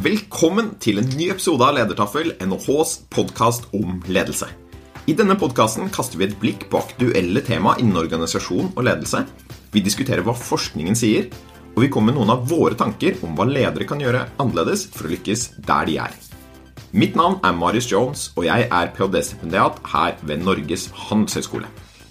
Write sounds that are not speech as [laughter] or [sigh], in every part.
Velkommen til en ny episode av Ledertaffel, NHHs podkast om ledelse. I denne podkasten kaster vi et blikk på aktuelle tema innen organisasjon og ledelse. Vi diskuterer hva forskningen sier, og vi kommer med noen av våre tanker om hva ledere kan gjøre annerledes for å lykkes der de er. Mitt navn er Marius Jones, og jeg er ph.d.-stipendiat her ved Norges handelshøyskole.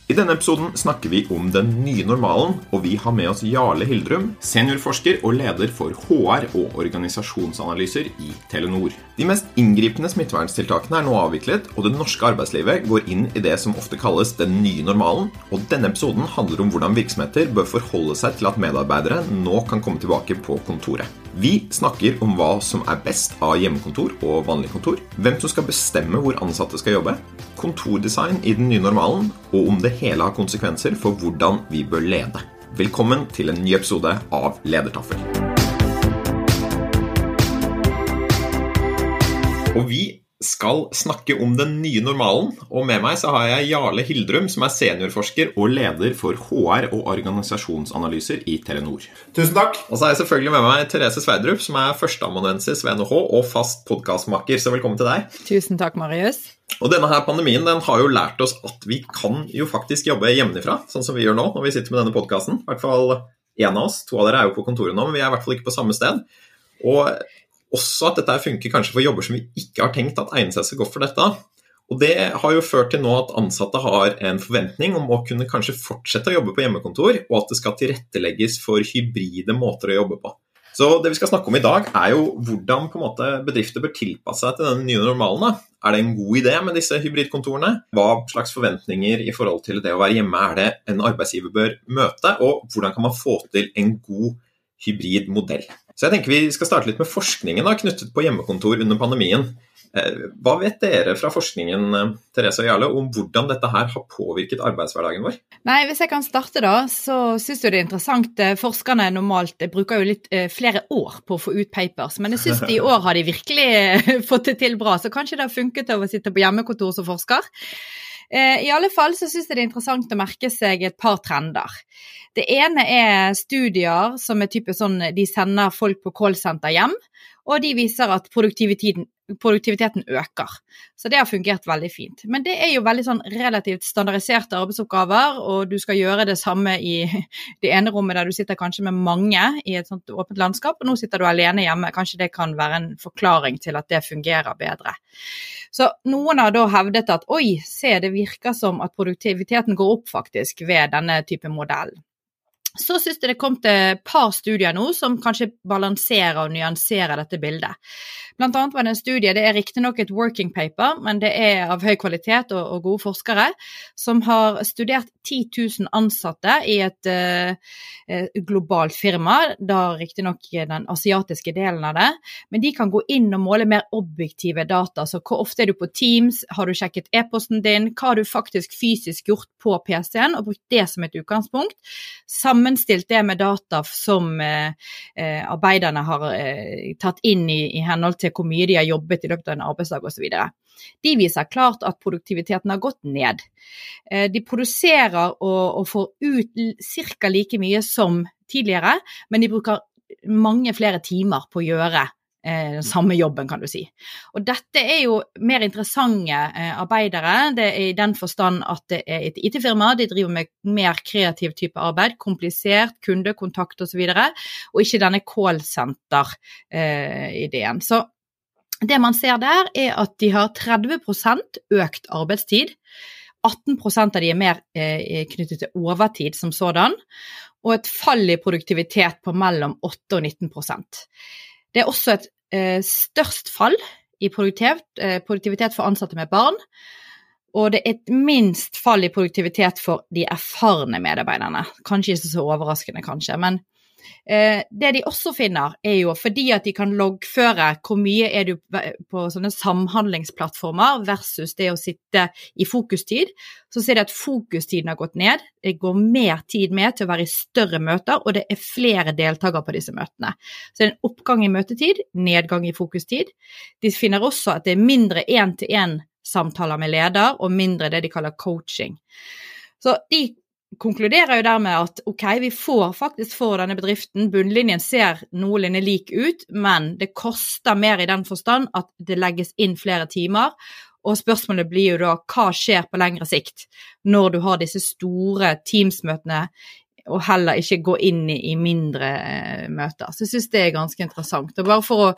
I denne episoden snakker vi om den nye normalen, og vi har med oss Jarle Hildrum, seniorforsker og leder for HR og organisasjonsanalyser i Telenor. De mest inngripende smitteverntiltakene er nå avviklet, og det norske arbeidslivet går inn i det som ofte kalles den nye normalen. Og denne episoden handler om hvordan virksomheter bør forholde seg til at medarbeidere nå kan komme tilbake på kontoret. Vi snakker om hva som er best av hjemmekontor og vanlig kontor, hvem som skal bestemme hvor ansatte skal jobbe, kontordesign i den nye normalen, og om det hele har konsekvenser for hvordan vi bør lede. Velkommen til en ny episode av Ledertaffel. Og vi skal snakke om den nye normalen. Og med meg så har jeg Jarle Hildrum, som er seniorforsker og leder for HR og organisasjonsanalyser i Telenor. Tusen takk. Og så har jeg selvfølgelig med meg Therese Sverdrup, som er førsteamanuensis ved NHH og fast podkastmaker. Så velkommen til deg. Tusen takk, Marius. Og denne her pandemien den har jo lært oss at vi kan jo faktisk jobbe hjemmefra, sånn som vi gjør nå når vi sitter med denne podkasten. I hvert fall én av oss. To av dere er jo på kontoret nå, men vi er i hvert fall ikke på samme sted. Og også at dette funker kanskje for jobber som vi ikke har tenkt at egner seg så godt for dette. Og Det har jo ført til nå at ansatte har en forventning om å kunne kanskje fortsette å jobbe på hjemmekontor, og at det skal tilrettelegges for hybride måter å jobbe på. Så det vi skal snakke om i dag, er jo hvordan måte bedrifter bør tilpasse seg til den nye normalen. Da. Er det en god idé med disse hybridkontorene? Hva slags forventninger i forhold til det å være hjemme er det en arbeidsgiver bør møte, og hvordan kan man få til en god hybrid modell? Så jeg tenker Vi skal starte litt med forskningen da, knyttet på hjemmekontor under pandemien. Hva vet dere fra forskningen Therese og Jarle, om hvordan dette her har påvirket arbeidshverdagen vår? Nei, Hvis jeg kan starte, da, så syns jeg det er interessant. Forskerne normalt bruker jo litt flere år på å få ut papers, men jeg syns i år har de virkelig [laughs] fått det til bra. Så kanskje det har funket å sitte på hjemmekontor som forsker. I alle fall så syns jeg det er interessant å merke seg et par trender. Det ene er studier som er type sånn de sender folk på callsenter hjem, og de viser at produktiviteten, produktiviteten, øker. Så det har fungert veldig fint. Men det er jo veldig sånn relativt standardiserte arbeidsoppgaver, og du skal gjøre det samme i [laughs] det ene rommet der du sitter kanskje med mange i et sånt åpent landskap, og nå sitter du alene hjemme. Kanskje det kan være en forklaring til at det fungerer bedre. Så noen har da hevdet at oi, se det virker som at produktiviteten går opp faktisk ved denne type modell. Så syns jeg det kom til et par studier nå som kanskje balanserer og nyanserer dette bildet. Blant annet var det en studie, det er riktignok et working paper, men det er av høy kvalitet og, og gode forskere, som har studert 10 000 ansatte i et uh, globalt firma, da riktignok den asiatiske delen av det. Men de kan gå inn og måle mer objektive data. Så hvor ofte er du på Teams, har du sjekket e-posten din, hva har du faktisk fysisk gjort på PC-en, og brukt det som et utgangspunkt. Sammenstilt det med data som uh, uh, arbeiderne har tatt inn i, i henhold til hvor mye de har jobbet i løpet av en arbeidsdag osv. De viser klart at produktiviteten har gått ned. De produserer og, og får ut ca. like mye som tidligere, men de bruker mange flere timer på å gjøre eh, samme jobben, kan du si. Og dette er jo mer interessante eh, arbeidere. Det er i den forstand at det er et IT-firma, de driver med mer kreativ type arbeid, komplisert, kundekontakt osv., og, så videre, og ikke denne callsenter-ideen. Eh, så det man ser der, er at de har 30% økt arbeidstid. 18% av de er mer knyttet til overtid som sådan, og et fall i produktivitet på mellom 8 og 19% Det er også et størst fall i produktivitet, eh, produktivitet for ansatte med barn, og det er et minst fall i produktivitet for de erfarne medarbeiderne. Kanskje ikke så overraskende, kanskje, men Eh, det de også finner, er jo fordi at de kan loggføre hvor mye er du på sånne samhandlingsplattformer versus det å sitte i fokustid, så ser de at fokustiden har gått ned. Det går mer tid med til å være i større møter, og det er flere deltakere på disse møtene. Så det er en oppgang i møtetid, nedgang i fokustid. De finner også at det er mindre én-til-én-samtaler med leder, og mindre det de kaller coaching. Så de konkluderer jo dermed at ok, vi får faktisk for denne bedriften, bunnlinjen ser noenlunde lik ut, men det koster mer i den forstand at det legges inn flere timer. Og spørsmålet blir jo da hva skjer på lengre sikt når du har disse store Teams-møtene og heller ikke gå inn i, mindre eh, møter. Så jeg syns det er ganske interessant. Og bare for å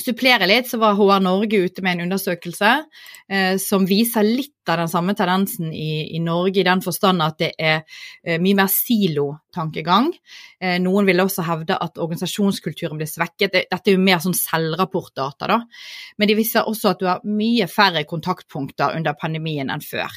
supplere litt, så var HR Norge ute med en undersøkelse eh, som viser litt av den samme tendensen i, i Norge, i den forstand at det er eh, mye mer silotankegang. Eh, noen vil også hevde at organisasjonskulturen blir svekket. Dette er jo mer sånn selvrapportdata, da. Men de viser også at du har mye færre kontaktpunkter under pandemien enn før.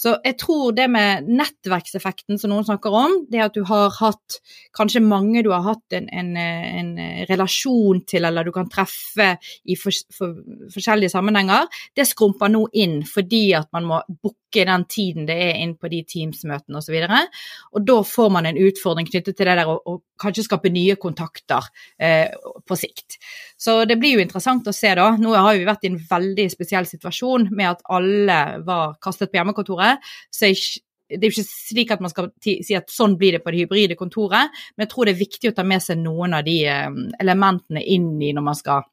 Så jeg tror det med nettverkseffekten som noen snakker om, det at du har hatt kanskje mange du har hatt en, en, en relasjon til, eller du kan treffe i for, for, forskjellige sammenhenger, det skrumper nå inn fordi at man må booke den tiden det er inn på de Teams-møtene osv. Og, og da får man en utfordring knyttet til det der å, kanskje skape nye kontakter eh, på sikt. Så det blir jo interessant å se da. Nå har vi vært i en veldig spesiell situasjon med at alle var kastet på hjemmekontoret. så jeg det er jo ikke slik at man skal si at sånn blir det på det hybride kontoret, men jeg tror det er viktig å ta med seg noen av de eh, elementene inn i når man skal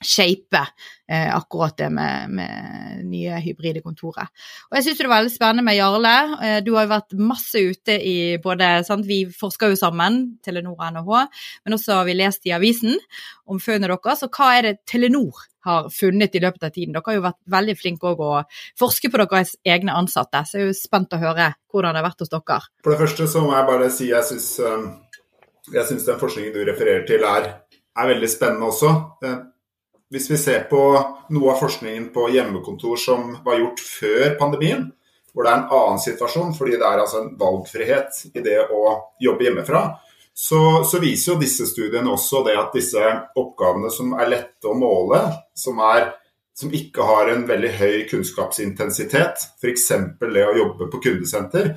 shape eh, akkurat det med, med, nye hybride kontoret. Og jeg syns det var veldig spennende med Jarle. Eh, du har jo vært masse ute i både sant, Vi forsker jo sammen, Telenor og NHH, men også har vi lest i avisen om funnene deres. Og hva er det Telenor har funnet i løpet av tiden? Dere har jo vært veldig flinke å forske på deres egne ansatte, så jeg er jo spent å høre hvordan det har vært hos dere. For det første så må jeg bare si jeg syns, eh, jeg syns den forskningen du refererer til er, er veldig spennende også. Hvis vi ser på noe av forskningen på hjemmekontor som var gjort før pandemien, hvor det er en annen situasjon fordi det er altså en valgfrihet i det å jobbe hjemmefra, så, så, viser jo disse studiene også det at disse oppgavene som er lette å måle, som, er, som ikke har en veldig høy kunnskapsintensitet, f.eks. det å jobbe på kundesenter,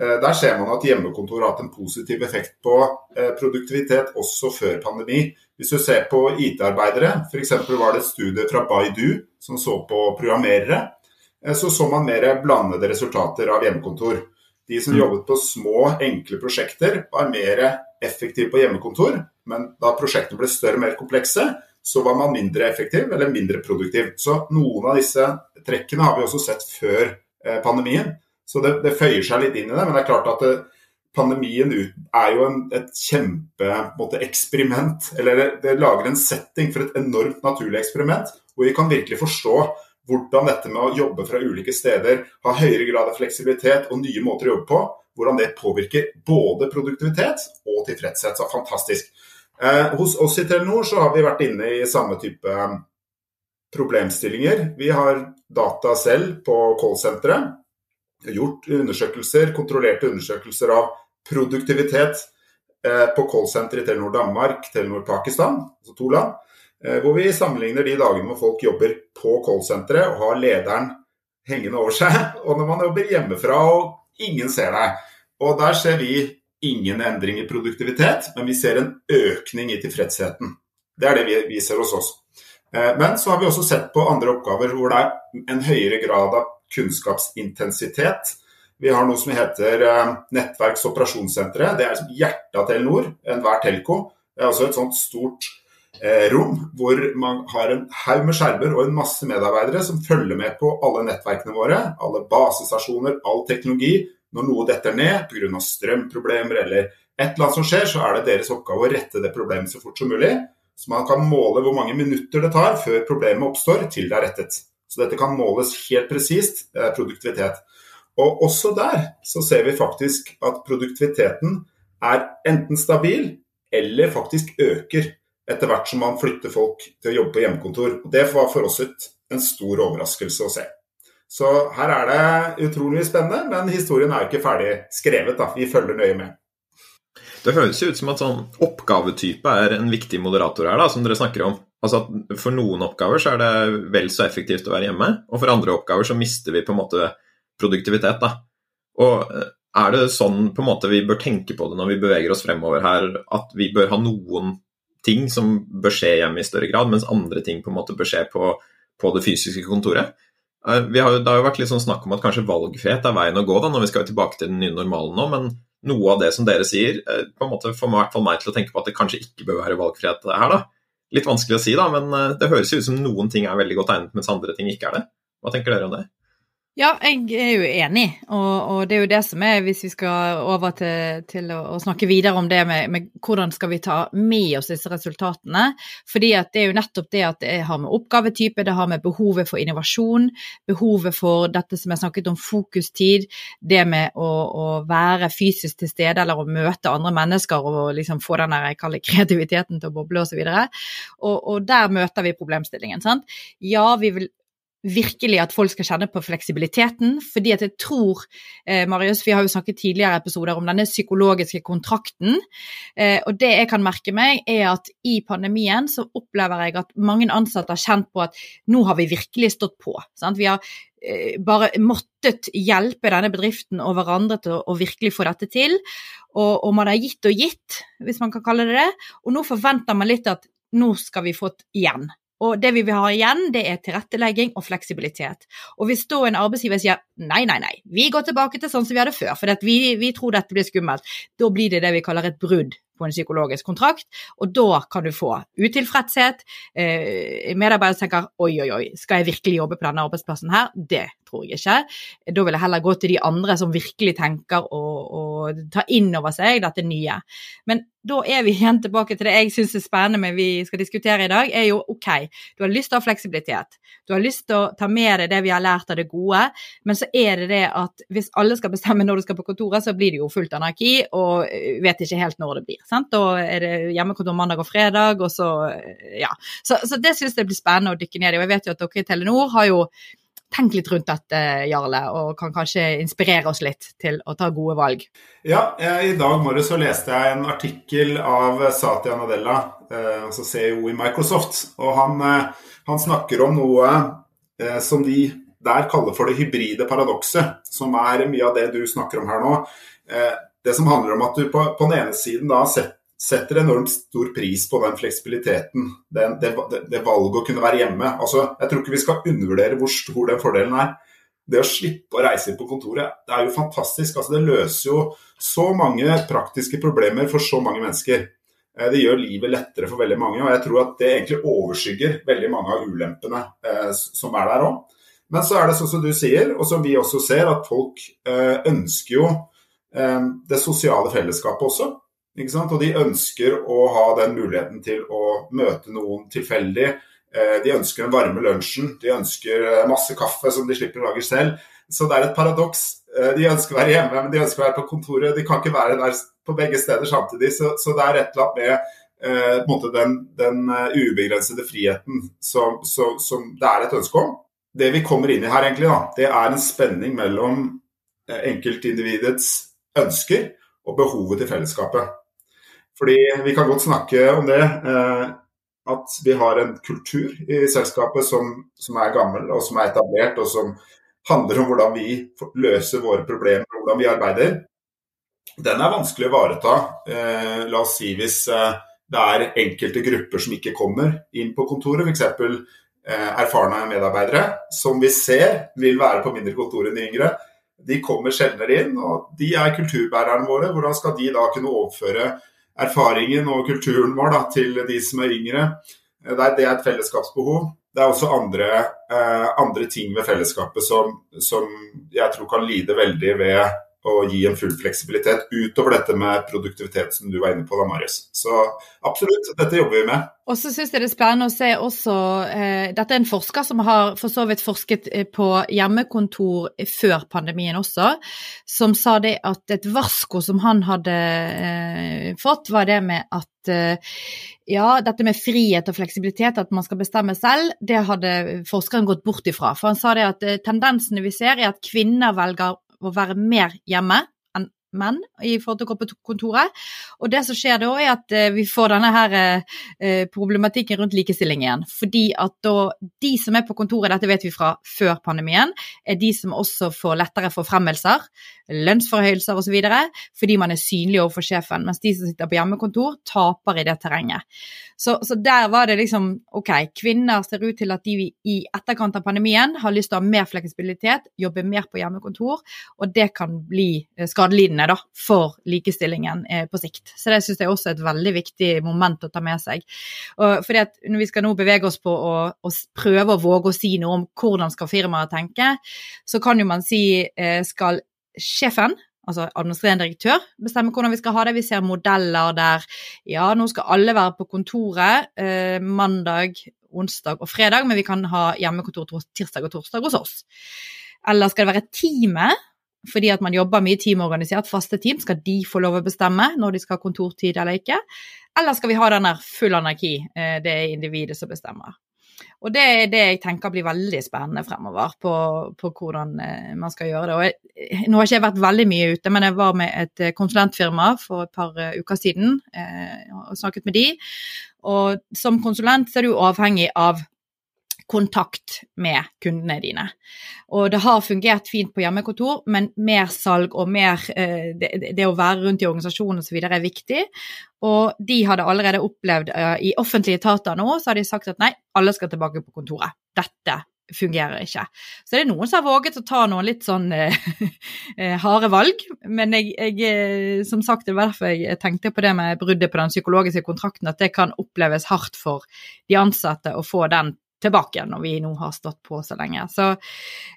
der ser man at hjemmekontor har hatt en positiv effekt på eh, produktivitet også før pandemi. Hvis du ser på IT-arbeidere, f.eks. var det et studie fra Baidu som så på programmerere, eh, så så man mer blandede resultater av hjemmekontor. De som mm. jobbet på små, enkle prosjekter, var mer effektive på hjemmekontor. Men da prosjektene ble større og mer komplekse, så var man mindre effektiv eller mindre produktiv. Så noen av disse trekkene har vi også sett før eh, pandemien. Så det, det føyer seg litt inn i det. Men det er klart at det, pandemien er jo en, et kjempeeksperiment. Eller det, det, lager en setting for et enormt naturlig eksperiment, hvor vi kan virkelig forstå hvordan dette med å jobbe fra ulike steder, ha høyere grad av fleksibilitet og nye måter å jobbe på, hvordan det påvirker både produktivitet og tilfredshet. Så fantastisk. Eh, hos oss i Telenor så har vi vært inne i samme type um, problemstillinger. Vi har data selv på callsenteret gjort undersøkelser, kontrollerte undersøkelser av produktivitet eh, på callsenteret i Telenor Danmark, Telenor Pakistan, altså to land. Eh, hvor vi sammenligner de dagene hvor folk jobber på callsenteret og har lederen hengende over seg, [laughs] og når man jobber hjemmefra og ingen ser deg. Og der ser vi ingen endring i produktivitet, men vi ser en økning i tilfredsheten. Det er det vi, vi ser hos oss. Eh, men så har vi også sett på andre oppgaver hvor det er en høyere grad av kunnskapsintensitet. Vi har noe som heter eh, Nettverks- og operasjonssenteret. Det er liksom hjertet av Telenor, enhver telco. Det er også et sånt stort eh, rom hvor man har en haug med skjermer og en masse medarbeidere som følger med på alle nettverkene våre, alle basestasjoner, all teknologi. Når noe detter ned pga. strømproblemer eller et eller annet som skjer, så er det deres oppgave å rette det problemet så fort som mulig. Så man kan måle hvor mange minutter det tar før problemet oppstår til det er rettet. Så dette kan måles helt presist, produktivitet. Og også der så ser vi faktisk at produktiviteten er enten stabil eller faktisk øker etter hvert som man flytter folk til å jobbe på hjemmekontor. Og det var for oss et, en stor overraskelse å se. Så her er det utrolig spennende, men historien er jo ikke ferdig skrevet. da. Vi følger nøye med. Det høres jo ut som at sånn oppgavetype er en viktig moderator her, da, som dere snakker om. Altså at For noen oppgaver så er det vel så effektivt å være hjemme, og for andre oppgaver så mister vi på en måte produktivitet. da. Og eh, er det sånn på en måte vi bør tenke på det når vi beveger oss fremover her, at vi bør ha noen ting som bør skje hjemme i større grad, mens andre ting på en måte bør skje på, på det fysiske kontoret? Eh, har, det har jo vært litt sånn snakk om at kanskje valgfrihet er veien å gå da, når vi skal tilbake til den nye normalen nå, men noe av det som dere sier, eh, på en måte får meg, meg til å tenke på at det kanskje ikke bør være valgfrihet her. da. Litt vanskelig å si, da, men eh, det høres jo ut som noen ting er veldig godt egnet, mens andre ting ikke er det. Hva tenker dere om det? Ja, jeg er jo enig, og, og, det er jo det som er, hvis vi skal over til, til å, å, snakke videre om det med, med, hvordan skal vi ta med oss disse resultatene. Fordi at det er jo nettopp det at det har med oppgavetype, det har med behovet for innovasjon, behovet for dette som jeg snakket om fokustid, det med å, å være fysisk til stede eller å møte andre mennesker og liksom få den jeg kaller kreativiteten til å boble osv. Og, og, og der møter vi problemstillingen. sant? Ja, vi vil virkelig at folk skal kjenne på fleksibiliteten. Fordi at jeg tror, eh, Marius, vi har jo snakket tidligere episoder om denne psykologiske kontrakten. Eh, og det jeg kan merke meg, er at i pandemien så opplever jeg at mange ansatte har kjent på at nå har vi virkelig stått på. Sant? Vi har eh, bare måttet hjelpe denne bedriften og hverandre til å, å virkelig få dette til. Og, og man har gitt og gitt, hvis man kan kalle det det. Og nå forventer man litt at nå skal vi få igjen. Og det vi vil ha igjen, det er tilrettelegging og fleksibilitet. Og hvis da en arbeidsgiver sier nei, nei, nei, vi går tilbake til sånn som vi hadde før, for vi, vi tror dette blir skummelt, da blir det det vi kaller et brudd på en psykologisk kontrakt, og da kan du få utilfredshet. Eh, Medarbeidere tenker oi, oi, oi, skal jeg virkelig jobbe på denne arbeidsplassen her? Det tror jeg ikke. Da vil jeg heller gå til de andre som virkelig tenker å, å ta inn over seg dette nye. Men da er vi igjen tilbake til det jeg syns er spennende med vi skal diskutere i dag, er jo OK, du har lyst til å ha fleksibilitet. Du har lyst til å ta med deg det vi har lært av det gode, men så er det det at hvis alle skal bestemme når du skal på kontoret, så blir det jo fullt anarki, og vet ikke helt når det blir. Sant? Da er det hjemmekontor mandag og fredag, og så ja. Så, så det syns jeg blir spennende å dykke ned i. Og jeg vet jo at dere i Telenor har jo tenkt litt rundt dette, Jarle, og kan kanskje inspirere oss litt til å ta gode valg. Ja, i dag morges så leste jeg en artikkel av Satya Nadella, eh, altså CEO i Microsoft. og han, eh, han snakker om noe eh, som de der kaller for det hybride paradokset, som er mye av det du snakker om her nå. Det som handler om at du på, på den ene siden da setter setter enormt stor pris på den fleksibiliteten, det, det, det, valget å kunne være hjemme. Altså, jeg tror ikke vi skal undervurdere hvor stor den fordelen er. Det å slippe å reise inn på kontoret, det er jo fantastisk. Altså, det løser jo så mange praktiske problemer for så mange mennesker. Eh, det gjør livet lettere for veldig mange, og jeg tror at det egentlig overskygger veldig mange av ulempene eh, som er der òg. Men så er det sånn som du sier, og som vi også ser, at folk eh, ønsker jo eh, det sosiale fellesskapet også. Og de ønsker å ha den muligheten til å møte noen tilfeldig. Eh, de ønsker den varme lunsjen, de ønsker eh, masse kaffe som de slipper å lage selv. Så det er et paradoks. Eh, de ønsker å være hjemme, men de ønsker å være på kontoret. De kan ikke være der på begge steder samtidig. Så, så det er et eller annet med eh, den, den, ubegrensede friheten som, som, som, det er et ønske om. Det vi kommer inn i her, egentlig, da, det er en spenning mellom enkeltindividets ønsker og behovet til fellesskapet. Fordi vi kan godt snakke om det. Eh, at vi har en kultur i selskapet som, som, er gammel og som er etablert, og som handler om hvordan vi løser våre problemer og hvordan vi arbeider. Den er vanskelig å ivareta. Eh, la oss si hvis eh, det er enkelte grupper som ikke kommer inn på kontoret, f.eks. Erfarne medarbeidere, som vi ser vil være på mindre kontor enn de yngre. De kommer sjeldnere inn, og de er kulturbærerne våre. Hvordan skal de da kunne overføre erfaringen og kulturen vår da, til de som er yngre. Eh, det er et fellesskapsbehov. Det er også andre, eh, andre ting ved fellesskapet som, som, jeg tror kan lide veldig ved å gi en full fleksibilitet, utover dette med produktivitet som du var inne på da, Marius. Så absolutt, dette jobber vi med. Og så syns jeg det er spennende å se også eh, Dette er en forsker som har for så vidt forsket eh, på hjemmekontor før pandemien også, som sa det at et varsko som han hadde eh, fått, var det med at eh, ja, dette med frihet og fleksibilitet, at man skal bestemme selv, det hadde forskeren gått bort ifra. For han sa det at eh, tendensene vi ser, er at kvinner velger å være mer hjemme menn i forhold til å gå på kontoret. Og det som skjer da, er at vi får denne her problematikken rundt likestilling igjen. Fordi at da de som er på kontoret, dette vet vi fra før pandemien, er de som også får lettere forfremmelser, lønnsforhøyelser osv. fordi man er synlig overfor sjefen. Mens de som sitter på hjemmekontor, taper i det terrenget. Så, så der var det liksom OK, kvinner ser ut til at de i etterkant av pandemien har lyst til å ha mer fleksibilitet, jobbe mer på hjemmekontor, og det kan bli eh, skadelidende da, for likestillingen eh, på sikt. Så det syns jeg også er et veldig viktig moment å ta med seg. Og fordi at Når vi skal nå bevege oss på å, å prøve å våge å si noe om hvordan skal firmaet tenke, så kan jo man si eh, skal sjefen altså administrerende direktør, bestemmer hvordan vi skal ha det. Vi ser modeller der ja, nå skal alle være på kontoret eh, mandag, onsdag og fredag, men vi kan ha hjemmekontor tirsdag og torsdag hos oss. Eller skal det være teamet, fordi at man jobber mye teamorganisert, faste team, skal de få lov å bestemme når de skal ha kontortid eller ikke? Eller skal vi ha den der full anarki, eh, det er individet som bestemmer. Og det er det jeg tenker blir veldig spennende fremover, på, på hvordan eh, man skal gjøre det. Og jeg, nå har ikke jeg vært veldig mye ute, men jeg var med et eh, konsulentfirma for et par uker siden og snakket med de. Og som konsulent så er du avhengig av kontakt med kundene dine. Og det har fungert fint på hjemmekontor, men mer salg og mer eh, det, det, å være rundt i organisasjonen osv. er viktig. Og de hadde allerede opplevd uh, i offentlige etater nå, så har de sagt at nei, alle skal tilbake på kontoret. Dette fungerer ikke. Så det er noen som har våget å ta noen litt sånn eh, [laughs] harde valg. Men jeg, jeg, som sagt, det var derfor jeg tenkte på det med bruddet på den psykologiske kontrakten, at det kan oppleves hardt for de ansatte å få den tilbake når vi nå har stått på så lenge. Så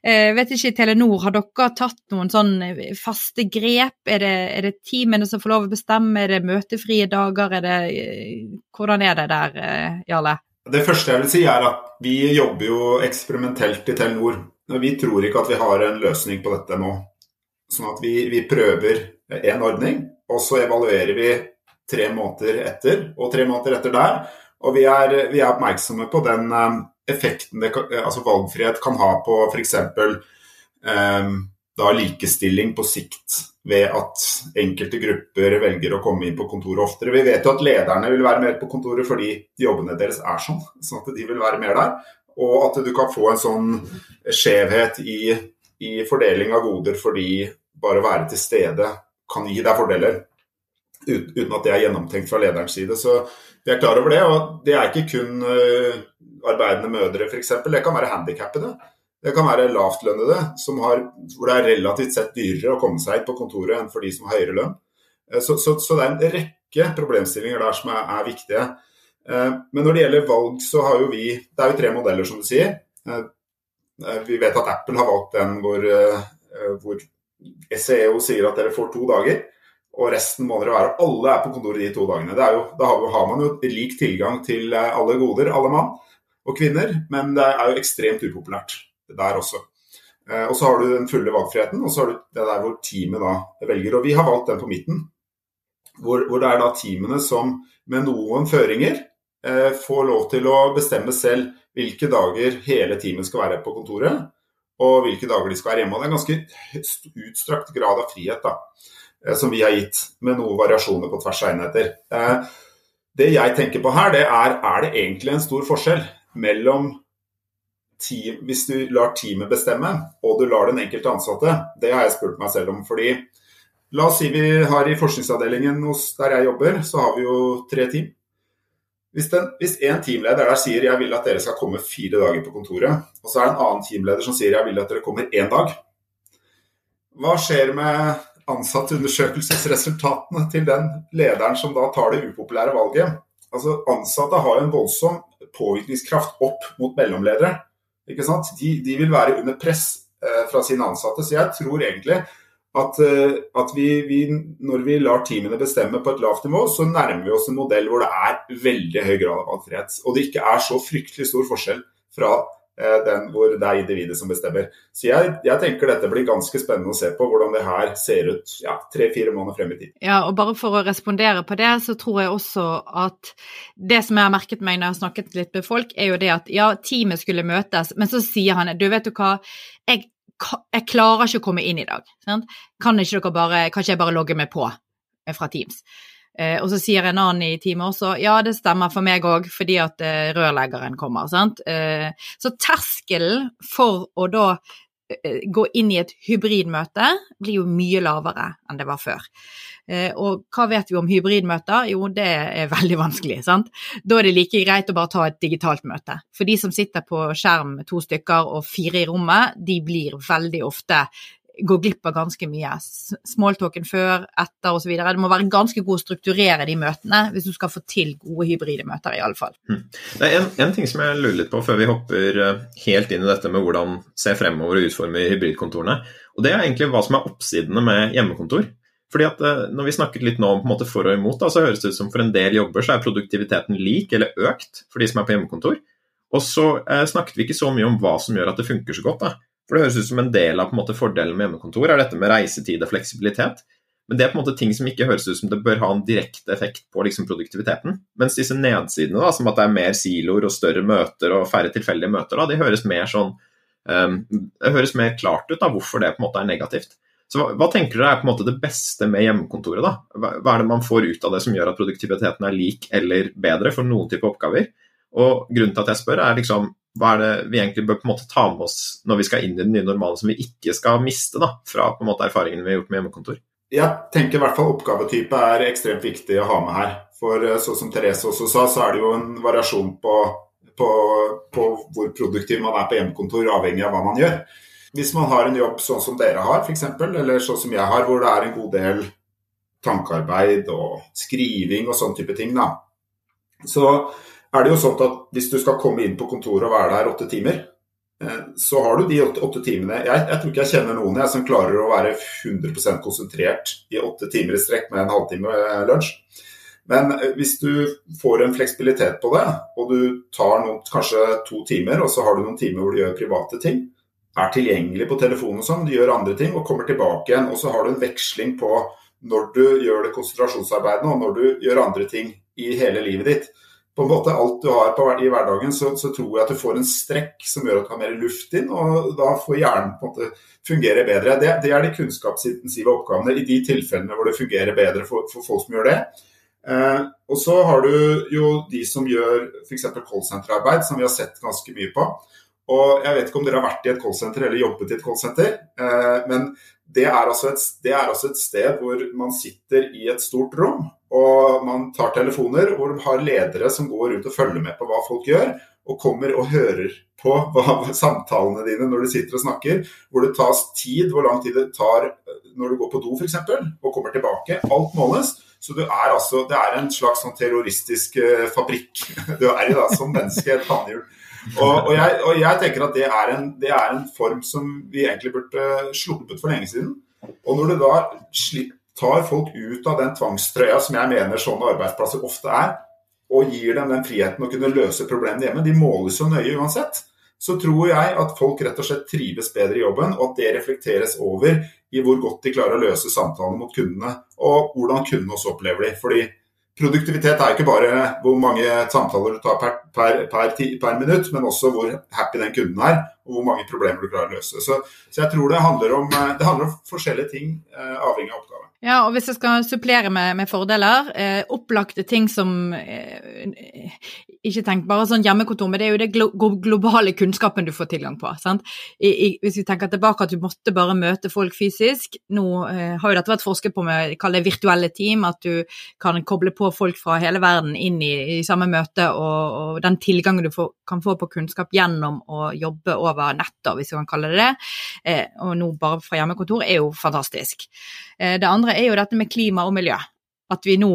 jeg vet ikke, Telenor, har dere tatt noen sånn eh, faste grep? Er det, er det teamene som får lov å bestemme, er det møtefrie dager, er det eh, Hvordan er det der, eh, Jarle? Det første jeg vil si er at vi jobber jo eksperimentelt i Telenor. Vi tror ikke at vi har en løsning på dette nå. Sånn at vi, vi prøver én ordning, og så evaluerer vi tre måneder etter, og tre måneder etter der. Og vi er, vi er oppmerksomme på den effekten det altså valgfrihet kan ha på f.eks. Um, da likestilling på sikt ved at enkelte grupper velger å komme inn på kontoret oftere. Vi vet jo at lederne vil være mer på kontoret fordi jobbene deres er sånn, sånn at de vil være mer der. Og at du kan få en sånn skjevhet i, i fordeling av goder fordi bare å være til stede kan gi deg fordeler uten at det er gjennomtenkt fra lederens side. Så vi er klar over det. Og det er ikke kun uh, arbeidende mødre f.eks. Det kan være handikappede. Det kan være lavtlønnede, hvor det er relativt sett dyrere å komme seg på kontoret enn for de som har høyere lønn. Eh, så, så, så det er en rekke problemstillinger der som er, er, viktige. Eh, men når det gjelder valg, så har jo vi Det er jo tre modeller, som du sier. Eh, vi vet at Apple har valgt den hvor, hvor SEO sier at dere får to dager, og resten må dere være. Alle er på kontoret de to dagene. Jo, da har man jo lik tilgang til alle goder, alle mann og kvinner, men det er jo ekstremt upopulært der også. Eh, og så har du den fulle valgfriheten, og så har du det der hvor teamet da velger. Og vi har valgt den på midten, hvor, hvor det er da teamene som med noen føringer eh, får lov til å bestemme selv hvilke dager hele teamet skal være på kontoret, og hvilke dager de skal være hjemme. Og det er en ganske utstrakt grad av frihet da, eh, som vi har gitt, med noen variasjoner på tvers av enheter. Eh, det jeg tenker på her, det er er det egentlig en stor forskjell mellom team, Hvis du lar teamet bestemme, og du lar den enkelte ansatte, det har jeg spurt meg selv om. fordi La oss si vi har i forskningsavdelingen der jeg jobber, så har vi jo tre team. Hvis, den, hvis en teamleder der sier jeg vil at dere skal komme fire dager på kontoret, og så er det en annen teamleder som sier jeg vil at dere kommer én dag, hva skjer med ansatteundersøkelsesresultatene til den lederen som da tar det upopulære valget? Altså Ansatte har jo en voldsom påvirkningskraft opp mot mellomledere. Ikke sant? De, de vil være under press eh, fra sine ansatte. Så jeg tror egentlig at, eh, at vi, vi, når vi lar teamene bestemme på et lavt nivå, så nærmer vi oss en modell hvor det er veldig høy grad av valgfrihet. Og det ikke er så fryktelig stor forskjell fra den hvor det er individet som bestemmer. Så jeg, jeg, tenker dette blir ganske spennende å se på hvordan det her ser ut ja, tre-fire måneder frem i tid. Ja, og bare for å respondere på det, så tror jeg også at det som jeg har merket meg når jeg har snakket litt med folk, er jo det at ja, teamet skulle møtes, men så sier han du vet du hva, jeg jeg klarer ikke å komme inn i dag. Sant? Kan, ikke dere bare, kan ikke jeg bare logge meg på eh, fra Teams? Eh, og så sier en annen i teamet også ja, det stemmer for meg òg, fordi at eh, rørleggeren kommer. Sant? Eh, så terskelen for å da eh, gå inn i et hybridmøte blir jo mye lavere enn det var før. Eh, og hva vet vi om hybridmøter? Jo, det er veldig vanskelig. sant? Da er det like greit å bare ta et digitalt møte. For de som sitter på skjerm to stykker og fire i rommet, de blir veldig ofte går glipp av ganske mye. Smalltalken før, etter osv. Det må være ganske god å strukturere de møtene hvis du skal få til gode hybride møter, i alle fall. Hmm. Det er en, ting som jeg lurer litt på før vi hopper eh, helt inn i dette med hvordan se fremover og utforme hybridkontorene. Og det er egentlig hva som er oppsidene med hjemmekontor. Fordi at eh, Når vi snakket litt nå om på en måte for og imot, da, så høres det ut som for en del jobber så er produktiviteten lik eller økt for de som er på hjemmekontor. Og så eh, snakket vi ikke så mye om hva som gjør at det funker så godt. da. For det høres ut som en del av på en måte, fordelen med hjemmekontor er dette med reisetid og fleksibilitet. Men det er på en måte ting som ikke høres ut som det bør ha en direkte effekt på liksom, produktiviteten. Mens disse nedsidene, da, som at det er mer siloer og større møter og færre tilfeldige møter, da, de høres mer sånn um, høres mer klart ut da, hvorfor det på en måte er negativt. Så hva, hva tenker dere er på en måte det beste med hjemmekontoret? da? Hva, hva, er det man får ut av det som gjør at produktiviteten er lik eller bedre for noen type oppgaver? Og grunnen til at jeg spør, er liksom hva er det vi egentlig bør på en måte ta med oss når vi skal inn i den nye normalen, som vi ikke skal miste da, fra på en måte erfaringene vi har gjort med hjemmekontor? Jeg tenker i hvert fall oppgavetype er ekstremt viktig å ha med her. For sånn som Therese også sa, så er det jo en variasjon på, på, på hvor produktiv man er på hjemmekontor, avhengig av hva man gjør. Hvis man har en jobb sånn som dere har, f.eks., eller sånn som jeg har, hvor det er en god del tankearbeid og skriving og sånn type ting, da, så er det jo sånn at hvis du skal komme inn på kontoret og være der åtte timer, eh, så har du de åtte, timene jeg, jeg, tror ikke jeg kjenner noen jeg som klarer å være 100% konsentrert i åtte timer i strekk med en halvtime eh, lunsj. Men eh, hvis du får en fleksibilitet på det, og du tar noen, kanskje to timer, og så har du noen timer hvor du gjør private ting, er tilgjengelig på telefonen og sånn, du gjør andre ting og kommer tilbake igjen, og så har du en veksling på når du gjør det konsentrasjonsarbeidet og når du gjør andre ting i hele livet ditt på en måte alt du har på, i hverdagen, så, så, tror jeg at du får en strekk som gjør at du har mer luft inn, og da får hjernen på en måte fungere bedre. Det, det er de kunnskapsintensive oppgavene i de tilfellene hvor det fungerer bedre for, for folk som gjør det. Eh, og så har du jo de som gjør f.eks. callsenterarbeid, som vi har sett ganske mye på. Og jeg vet ikke om dere har vært i et callsenter eller jobbet i et callsenter, eh, men det er, altså et, det er altså et sted hvor man sitter i et stort rom og man tar telefoner hvor de har ledere som går ut og følger med på hva folk gjør, og kommer og hører på hva, [laughs] samtalene dine når du sitter og snakker. Hvor det tas tid, hvor lang tid det tar eh, når du går på do f.eks. og kommer tilbake. Alt måles. Så er altså, det er en slags sånn terroristisk uh, fabrikk [laughs] du er i da, som menneske. Et tannhjul. Og, og, jeg, og, jeg, tenker at det er, en, det er en form som vi egentlig burde sluppet for lenge siden. Og når du da slipper tar folk ut av den tvangstrøya som jeg mener sånne arbeidsplasser ofte er, og gir dem den friheten å kunne løse problemene hjemme, de måles jo nøye uansett, så tror jeg at folk rett og slett trives bedre i jobben, og at det reflekteres over i hvor godt de klarer å løse samtalene mot kundene, og hvordan kundene også opplever de. Fordi produktivitet er ikke bare hvor mange samtaler du tar per, per, per, per, minutt, men også hvor happy den kunden er, og hvor mange problemer du klarer å løse. Så, så jeg tror det handler om, det handler om forskjellige ting, eh, avhengig av oppgave. Ja, og hvis jeg skal supplere med, med fordeler, eh, opplagte ting som eh, Ikke tenk bare sånn hjemmekontor, men det er jo det glo globale kunnskapen du får tilgang på. I, i, hvis vi tenker tilbake at du måtte bare møte folk fysisk Nå eh, har jo dette vært forsket på med kall det virtuelle team, at du kan koble på folk fra hele verden inn i, i samme møte, og, og den tilgangen du får, kan få på kunnskap gjennom å jobbe over nettet, hvis vi kan kalle det det, eh, og nå bare fra hjemmekontor, er jo fantastisk. Eh, det andre er jo dette med klima og miljø. At vi nå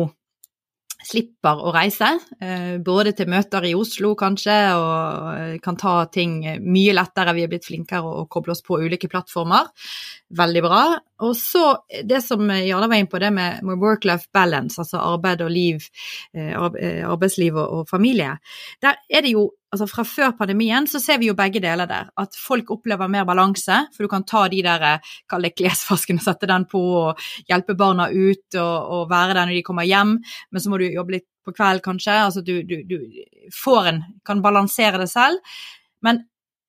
slipper å reise, eh, både til møter i Oslo kanskje, og eh, kan ta ting mye lettere. Vi er blitt flinkere å koble oss på ulike plattformer. Veldig bra. Og så det som Jarle var inne på, det med work-life balance, altså arbeid og liv, arbeidsliv og familie. Der er det jo altså Fra før pandemien så ser vi jo begge deler der. At folk opplever mer balanse, for du kan ta de der eh, kall det klesvasken og sette den på, og hjelpe barna ut og, og, være der når de kommer hjem, men så må du jobbe litt på kveld kanskje. altså Du, du, du får en, kan balansere det selv. Men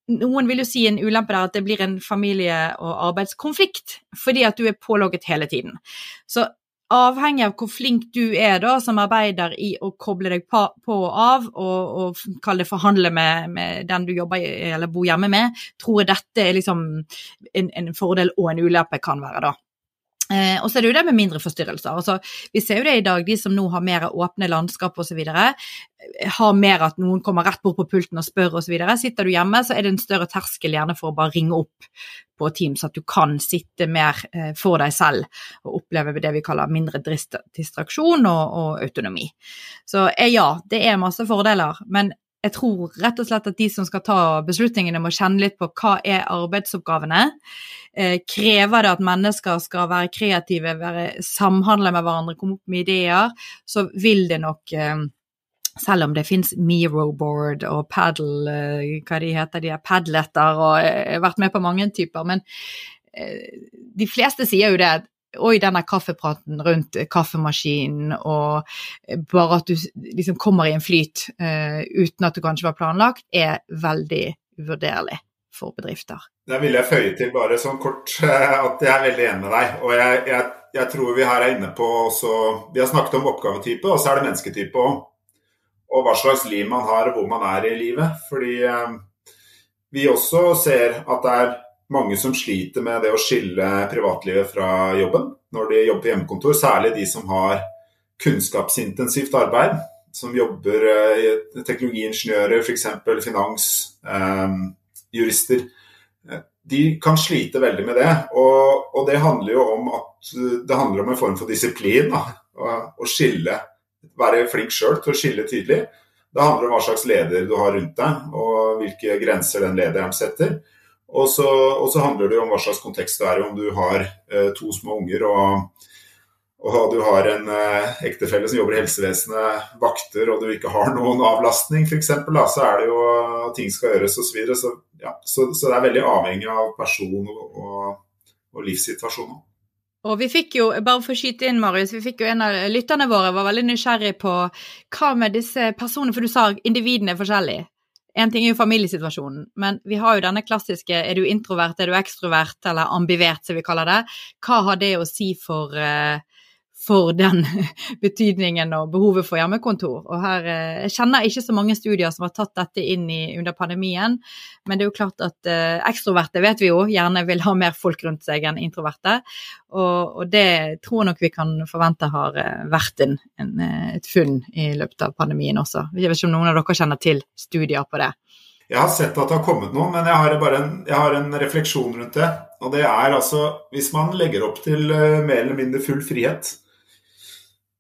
noen vil jo si en ulempe der at det blir en familie- og arbeidskonflikt, fordi at du er pålogget hele tiden. Så avhengig av hvor flink du er da som arbeider i å koble deg på, og av, og, og kall det forhandle med, med, den du jobber eller bor hjemme med, tror jeg dette er liksom en, en fordel og en ulempe kan være, da. Eh, og så er det jo det med mindre forstyrrelser. Altså, vi ser jo det i dag, de som nå har mer åpne landskap osv. Eh, har mer at noen kommer rett bort på pulten og spør osv. Sitter du hjemme, så er det en større terskel gjerne for å bare ringe opp på Teams, at du kan sitte mer eh, for deg selv og oppleve det vi kaller mindre distraksjon og, og autonomi. Så eh, ja, det er masse fordeler. men jeg tror rett og slett at de som skal ta beslutningene, må kjenne litt på hva er arbeidsoppgavene. Eh, krever det at mennesker skal være kreative, være, samhandle med hverandre, komme opp med ideer, så vil det nok eh, selv om det finnes Miro-board og paddle, eh, hva de heter, de er padletter, og jeg har vært med på mange typer, men de fleste sier jo det at Oi, denne kaffepraten rundt kaffemaskinen, og bare at du liksom kommer i en flyt uh, uten at det kanskje var planlagt, er veldig uvurderlig for bedrifter. Der vil jeg føye til bare sånn kort [laughs] at jeg er veldig enig med deg. Og jeg, jeg, jeg tror vi her er inne på også Vi har snakket om oppgavetype, og så er det mennesketype òg. Og hva slags liv man har, og hvor man er i livet. Fordi eh, vi også ser at det er mange som sliter med det å skille privatlivet fra jobben når de jobber på hjemmekontor. Særlig de som har kunnskapsintensivt arbeid, som jobber i teknologiingeniører, f.eks. finans, eh, jurister. De kan slite veldig med det. Og, og, det handler jo om at det handler om en form for disiplin. Da, å skille, være flink sjøl til å skille tydelig. Det handler om hva slags leder du har rundt deg, og hvilke grenser den lederen setter. Og så, og så, handler det jo om hva slags kontekst det er, om du har eh, to små unger og, og du har en eh, ektefelle som jobber i helsevesenet, vakter, og du ikke har noen avlastning f.eks., så er det jo ting skal gjøres osv. Så, videre. så, ja, så, så det er veldig avhengig av person og, og, og livssituasjon. Og vi fikk jo, bare for å skyte inn, Marius, vi fikk jo en av lytterne våre var veldig nysgjerrig på hva med disse personene, for du sa individene er forskjellige. En ting er jo familiesituasjonen, men vi har jo denne klassiske er du introvert, er du ekstrovert, eller ambivert, som vi kaller det. Hva har det å si for uh, for den [laughs] betydningen og behovet for hjemmekontor. Og her, eh, Jeg kjenner ikke så mange studier som har tatt dette inn i, under pandemien, men det er jo klart at eh, ekstroverte vet vi jo gjerne vil ha mer folk rundt seg enn introverte. Og, og det tror jeg nok vi kan forvente har eh, vært en, en, eh, et funn i løpet av pandemien også. Jeg vet ikke om noen av dere kjenner til studier på det. Jeg har sett at det har kommet noe, men jeg har bare en, jeg har en refleksjon rundt det. Og det er altså Hvis man legger opp til mer eller mindre full frihet,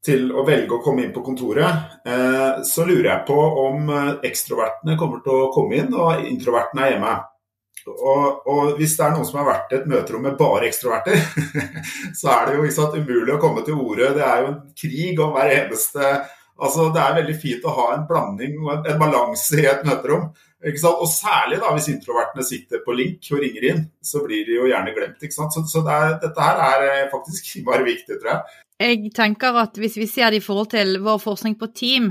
til å velge å komme inn på kontoret, eh, så lurer jeg på om eh, ekstrovertene kommer til å komme inn, og introvertene er hjemme. Og, og, hvis det er noen som har vært i et møterom med bare ekstroverter, [laughs] så er det jo sant, umulig å komme til orde. Det er jo en krig om hver eneste Altså, Det er veldig fint å ha en blanding og en balanse i et møterom. Og særlig da hvis introvertene sitter på link og ringer inn, så blir de jo gjerne glemt. ikke sant? Så, så det er, dette her er eh, faktisk [laughs] bare viktig, tror jeg. Jeg tenker at hvis vi ser det i forhold til vår forskning på team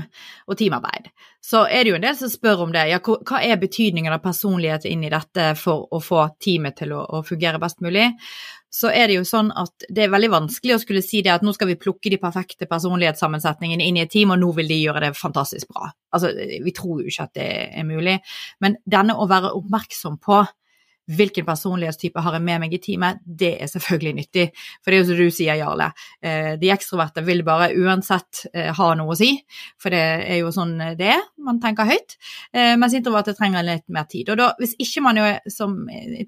og teamarbeid, så er det jo en del som spør om det. Ja, hva er betydningen av personlighet inn i dette for å få teamet til å, å, fungere best mulig? Så er det jo sånn at det er veldig vanskelig å skulle si det at nå skal vi plukke de perfekte personlighetssammensetningene inn i et team, og nå vil de gjøre det fantastisk bra. Altså, vi tror jo ikke at det er mulig. Men denne å være oppmerksom på hvilken personlighetstype har jeg med meg i teamet, det er selvfølgelig nyttig. For det er jo som du sier, Jarle, eh, de ekstroverte vil bare uansett eh, ha noe å si. For det er jo sånn det er, man tenker høyt. Eh, mens introverte trenger litt mer tid. Og da, hvis ikke man er som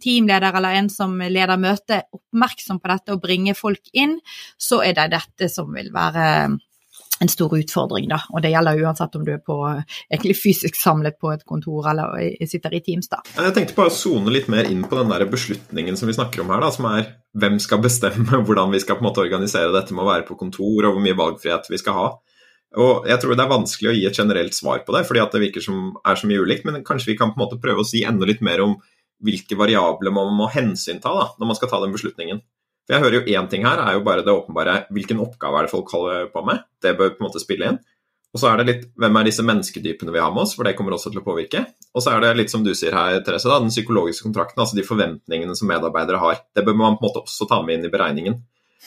teamleder eller en som leder møte oppmerksom på dette og bringer folk inn, så er det dette som vil være en stor utfordring, da. Og det gjelder uansett om du er på, egentlig fysisk samlet på et kontor eller sitter i Teams, da. Jeg tenkte bare å sone litt mer inn på den der beslutningen som vi snakker om her, da, som er hvem skal bestemme [laughs] hvordan vi skal på en måte organisere dette med å være på kontor, og hvor mye valgfrihet vi skal ha. Og jeg tror det er vanskelig å gi et generelt svar på det, fordi at det virker som er så mye ulikt, men kanskje vi kan på en måte prøve å si enda litt mer om hvilke variabler man må hensynta når man skal ta den beslutningen. For jeg hører jo én ting her, er jo bare det åpenbare hvilken oppgave er det folk holder på med? Det bør på en måte spille inn. Og så er det litt hvem er disse menneskedypene vi har med oss, for det kommer også til å påvirke. Og så er det litt som du sier her, Therese, da, den psykologiske kontrakten, altså de forventningene som medarbeidere har. Det bør man på en måte også ta med inn i beregningen.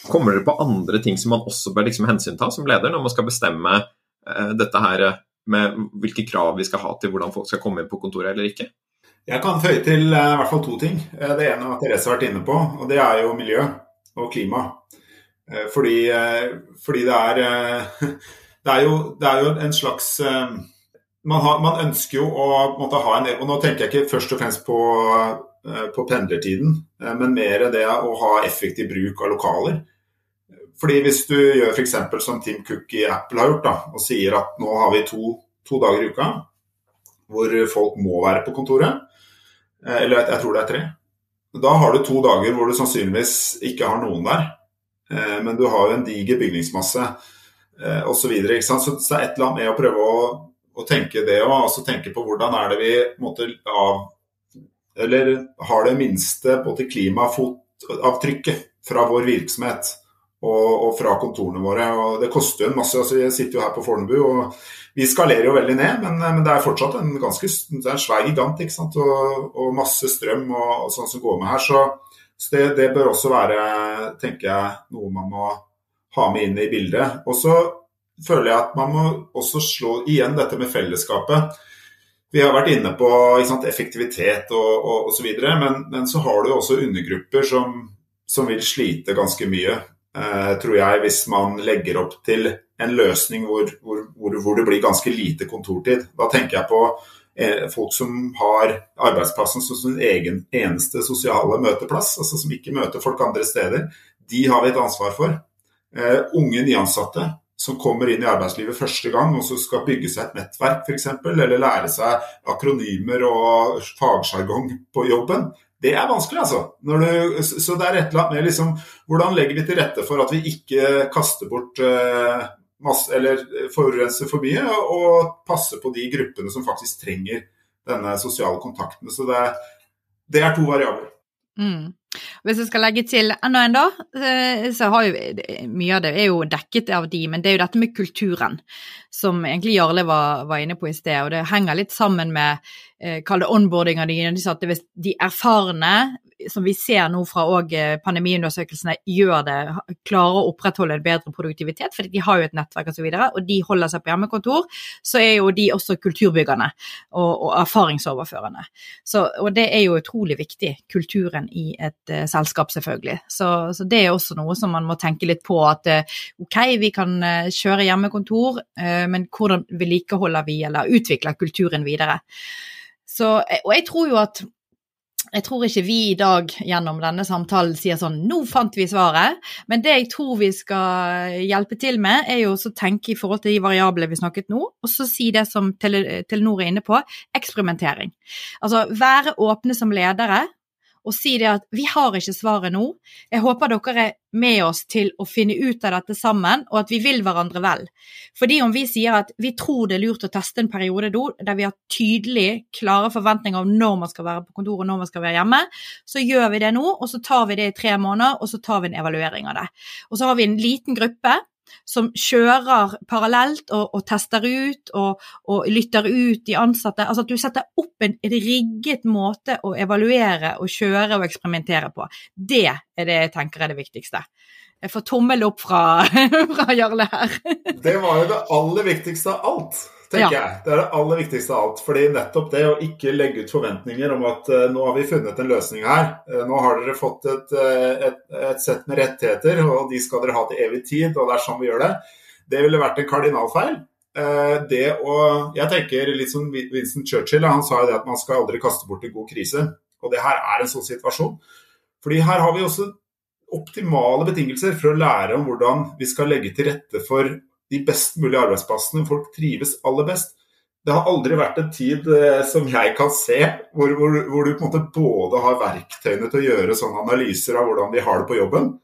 Kommer dere på andre ting som man også bør liksom hensynta som leder, når man skal bestemme eh, dette her med hvilke krav vi skal ha til hvordan folk skal komme inn på kontoret eller ikke? Jeg kan føye til uh, i hvert fall to ting. Eh, det ene har Therese vært inne på, og det er jo miljø og klima. Uh, fordi, fordi det, er, [laughs] det, er jo, det er jo en slags man, har, man, ønsker jo å måtte ha en Og nå tenker jeg ikke først og fremst på, på pendlertiden, men mer det å ha effektiv bruk av lokaler. Fordi Hvis du gjør f.eks. som Tim Cook i Apple har gjort, da, og sier at nå har vi to, to dager i uka hvor folk må være på kontoret, Eh, eller jeg tror det er tre. Da har du to dager hvor du sannsynligvis ikke har noen der. Eh, men du har jo en diger bygningsmasse osv. Så, videre, så, det er et eller annet med å prøve å, å tenke det òg. Altså tenke på hvordan er det vi måtte av Eller har det minste både klimafotavtrykket fra vår virksomhet og, og, fra kontorene våre. og Det koster jo en masse. altså Jeg sitter jo her på Fornebu. og vi skalerer jo veldig ned, men, men, det er fortsatt en ganske det er en svær gigant. ikke sant? Og, og masse strøm og, og sånn som går med her. Så, så det, det, bør også være tenker jeg, noe man må ha med inn i bildet. Og så føler jeg at man må også slå igjen dette med fellesskapet. Vi har vært inne på sant, effektivitet og, osv., men, men så har du også undergrupper som, som vil slite ganske mye, eh, tror jeg, hvis man legger opp til en løsning hvor, hvor, hvor, det blir ganske lite kontortid. Da tenker jeg på eh, folk som har arbeidsplassen som sin egen eneste sosiale møteplass, altså som ikke møter folk andre steder. De har vi et ansvar for. Uh, unge nyansatte som kommer inn i arbeidslivet første gang og så skal bygge seg et nettverk f.eks., eller lære seg akronymer og fagsjargong på jobben. Det er vanskelig, altså. Du, så det er et eller annet med liksom, hvordan legger vi til rette for at vi ikke kaster bort eh, masse, eller forurenser for mye, og passer på de gruppene som faktisk trenger denne sosiale kontakten. Så det, det er to variabler. Mm. Hvis jeg skal legge til enda en, da, eh, så har jo mye av det er jo dekket av de, men det er jo dette med kulturen som egentlig Jarle var, var inne på i sted. Og det henger litt sammen med eh, kall det onboardinga di, de, de, erfarne som vi ser nå fra eh, pandemiundersøkelsene, gjør det, klarer å opprettholde en bedre produktivitet, fordi de har jo et nettverk osv., og, så videre, og de holder seg på hjemmekontor, så er jo de også kulturbyggerne og, og erfaringsoverførende. Så, og det er jo utrolig viktig, kulturen i et uh, selskap, selvfølgelig. Så, så, det er også noe som man må tenke litt på, at uh, ok, vi kan uh, kjøre hjemmekontor, men hvordan vedlikeholder vi eller utvikler kulturen videre? Så, og jeg tror jo at jeg tror ikke vi i dag gjennom denne samtalen sier sånn 'nå fant vi svaret', men det jeg tror vi skal hjelpe til med, er jo å tenke i forhold til de variablene vi snakket nå, og så si det som Telenor er inne på, eksperimentering. Altså være åpne som ledere og si det at vi har ikke svaret nå. Jeg håper dere er med oss til å finne ut av dette sammen, og at vi vil hverandre vel. Fordi om vi sier at vi tror det er lurt å teste en periode der vi har tydelig, klare forventninger om når man skal være på kontoret når man skal være hjemme, så gjør vi det nå, og så tar vi det i tre måneder, og så tar vi en evaluering av det. Og så har vi en liten gruppe som kjører parallelt og, og tester ut og, og, lytter ut de ansatte. Altså at du setter opp en rigget måte å evaluere og kjøre og eksperimentere på. Det er det jeg tenker er det viktigste. Jeg får tommel opp fra, [laughs] fra Jarle her. det var jo det aller viktigste av alt tenker ja. jeg. Det er det aller viktigste av alt. fordi nettopp det å ikke legge ut forventninger om at uh, nå har vi funnet en løsning her. Uh, nå har dere fått et, uh, et, et, sett med rettigheter, og de skal dere ha til evig tid, og det er sånn vi gjør det. Det ville vært en kardinalfeil. det å, jeg tenker litt som Vincent Churchill, han sa jo det at man skal aldri kaste bort en god krise. Og det her er en sånn situasjon. Fordi her har vi også optimale betingelser for å lære om hvordan vi skal legge til rette for de best mulige arbeidsplassene. Folk trives aller best. Det har aldri vært en tid eh, som jeg kan se, hvor, hvor, hvor, du på en måte både har verktøyene til å gjøre sånne analyser av hvordan de har det på jobben,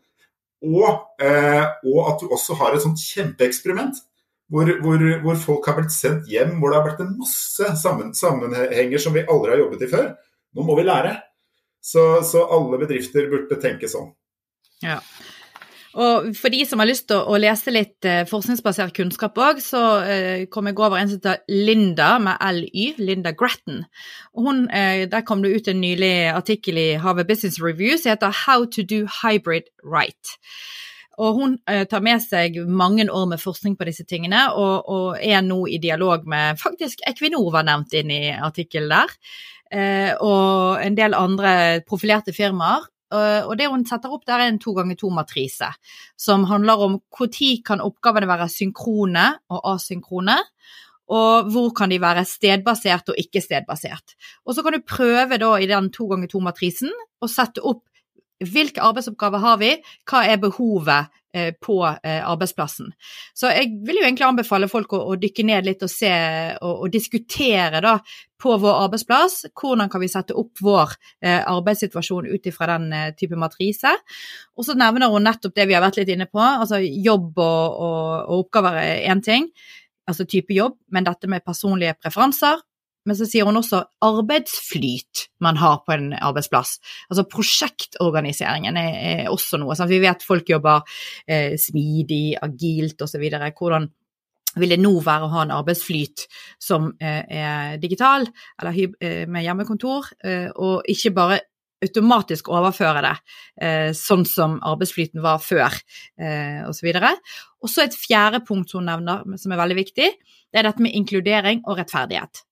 og, eh, og at du også har et sånt kjempeeksperiment. Hvor, hvor, folk har blitt sendt hjem, hvor det har vært en masse sammen, sammenhenger som vi aldri har jobbet i før. Nå må vi lære. Så, så alle bedrifter burde tenke sånn. Ja. Og for de som har lyst til å, lese litt eh, forskningsbasert kunnskap òg, så eh, kom jeg over en som heter Linda med LY, Linda Grattan. Hun, eh, der kom det ut en nylig artikkel i Harvard Business Review som heter How to do hybrid right. Og hun tar med seg mange år med forskning på disse tingene, og, og er nå i dialog med faktisk Equinor var nevnt inn i artikkelen der. Og en del andre profilerte firmaer. Eh, og det hun setter opp der, er en to ganger to-matrise, som handler om når kan oppgavene være synkrone og asynkrone. Og hvor kan de være stedbasert og ikke stedbasert. Og så kan du prøve da i den to ganger to-matrisen å sette opp hvilke arbeidsoppgaver har vi, hva er behovet Eh, på eh, arbeidsplassen. Så jeg vil jo egentlig anbefale folk å, dykke ned litt og se og, og, diskutere da på vår arbeidsplass hvordan kan vi sette opp vår eh, arbeidssituasjon ut ifra den eh, type matrise. Og så nevner hun nettopp det vi har vært litt inne på, altså jobb og, og, og oppgaver er én ting, altså type jobb, men dette med personlige preferanser, men så sier hun også arbeidsflyt man har på en arbeidsplass. Altså prosjektorganiseringen er, er også noe. Sant? Vi vet folk jobber eh, smidig, agilt osv. Hvordan vil det nå være å ha en arbeidsflyt som eh, er digital, eller eh, med hjemmekontor, eh, og ikke bare automatisk overføre det, eh, sånn som arbeidsflyten var før, eh, osv. Og så et fjerde punkt hun nevner som er veldig viktig, det er dette med inkludering og rettferdighet.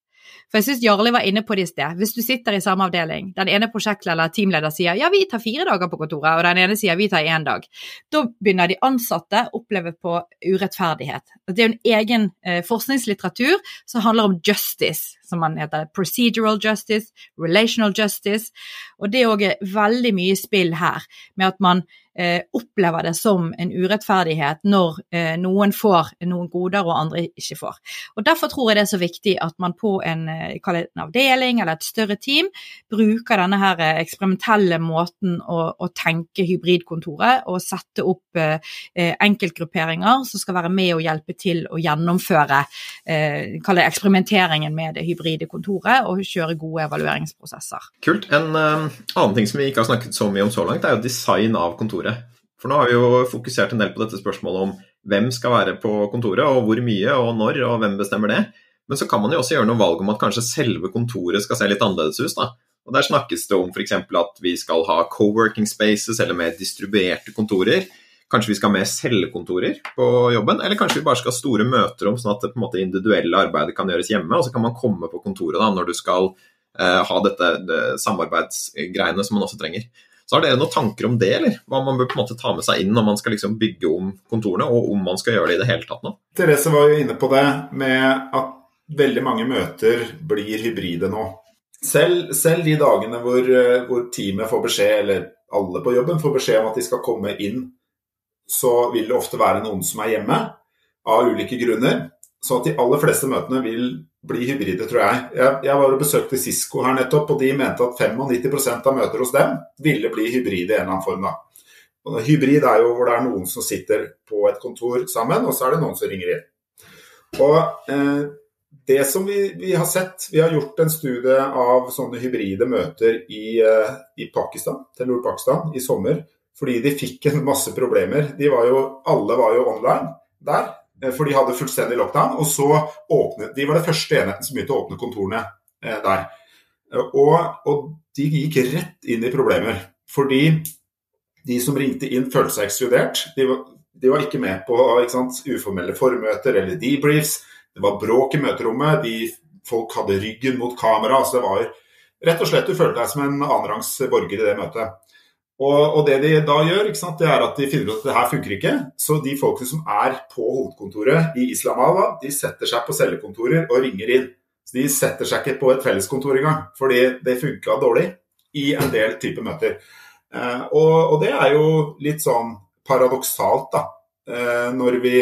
For jeg syns Jarle var inne på det i sted. Hvis du sitter i samme avdeling, den ene prosjektleder teamleder sier ja, vi tar fire dager på kontoret, og den ene sier vi tar én dag, da begynner de ansatte å oppleve på urettferdighet. Det er jo en egen eh, forskningslitteratur som handler om justice, som man heter. Procedural justice, relational justice. Og det er òg veldig mye spill her, med at man eh, opplever det som en urettferdighet når eh, noen får noen goder og andre ikke får. Og Derfor tror jeg det er så viktig at man på en, eh, en avdeling eller et større team bruker denne her eh, eksperimentelle måten å, å tenke hybridkontoret og sette opp eh, eh, enkeltgrupperinger som skal være med og hjelpe til å gjennomføre eksperimenteringen med det hybride kontoret og kjøre gode evalueringsprosesser. Kult. En annen ting som vi ikke har snakket så mye om så langt, er jo design av kontoret kontoret. For nå har vi jo fokusert en del på dette spørsmålet om hvem skal være på kontoret, og hvor mye, og når, og hvem bestemmer det. Men så kan man jo også gjøre noen valg om at kanskje selve kontoret skal se litt annerledes ut. da. Og Der snakkes det om f.eks. at vi skal ha co-working spaces eller mer distribuerte kontorer. Kanskje vi skal ha mer cellekontorer på jobben, eller kanskje vi bare skal ha store møter om sånn at det på en måte individuelle arbeidet kan gjøres hjemme, og så kan man komme på kontoret da når du skal eh, ha dette det samarbeidsgreiene som man også trenger. Så har dere noen tanker om det, eller? Hva man bør på en måte ta med seg inn når man skal liksom bygge om kontorene, og om man skal gjøre det i det hele tatt nå? Therese var jo inne på det med at veldig mange møter blir hybride nå. Selv, selv de dagene hvor, hvor, teamet får beskjed, eller alle på jobben får beskjed om at de skal komme inn, så vil det ofte være noen som er hjemme av ulike grunner. Så at de aller fleste møtene vil bli hybride, tror jeg. jeg. Jeg var og besøkte Cisco her nettopp, og de mente at 95% av møter hos dem ville bli hybride i en eller annen form. da. Hybrid er jo hvor det er noen som sitter på et kontor sammen, og så er det noen som ringer inn. Og eh, det som vi, vi, har sett, vi har gjort en studie av sånne hybride møter i, eh, i Pakistan, Telenor-Pakistan i sommer, fordi de fikk en masse problemer. Var jo, alle var jo online der. Eh, for de hadde fullstendig lockdown. Og så åpnet De var det første enheten som begynte å åpne kontorene eh, der. Eh, og, og, de gikk rett inn i problemer. Fordi de som ringte inn, følte seg ekskludert. De de var ikke med på ikke sant, uformelle formøter eller debriefs. Det var bråk i møterommet. De, folk hadde ryggen mot kamera. altså det var Rett og slett du følte deg som en annenrangs borger i det møtet. Og, og, det de da gjør, sant, det er at de finner ut at det her funker ikke. Så de folkene som er på hovedkontoret i Islamabad, de setter seg på cellekontorer og ringer inn. Så De setter seg ikke på et felleskontor engang, fordi det funka dårlig i en del typer møter. Eh, og, og, det er jo litt sånn paradoksalt, da. Eh, når vi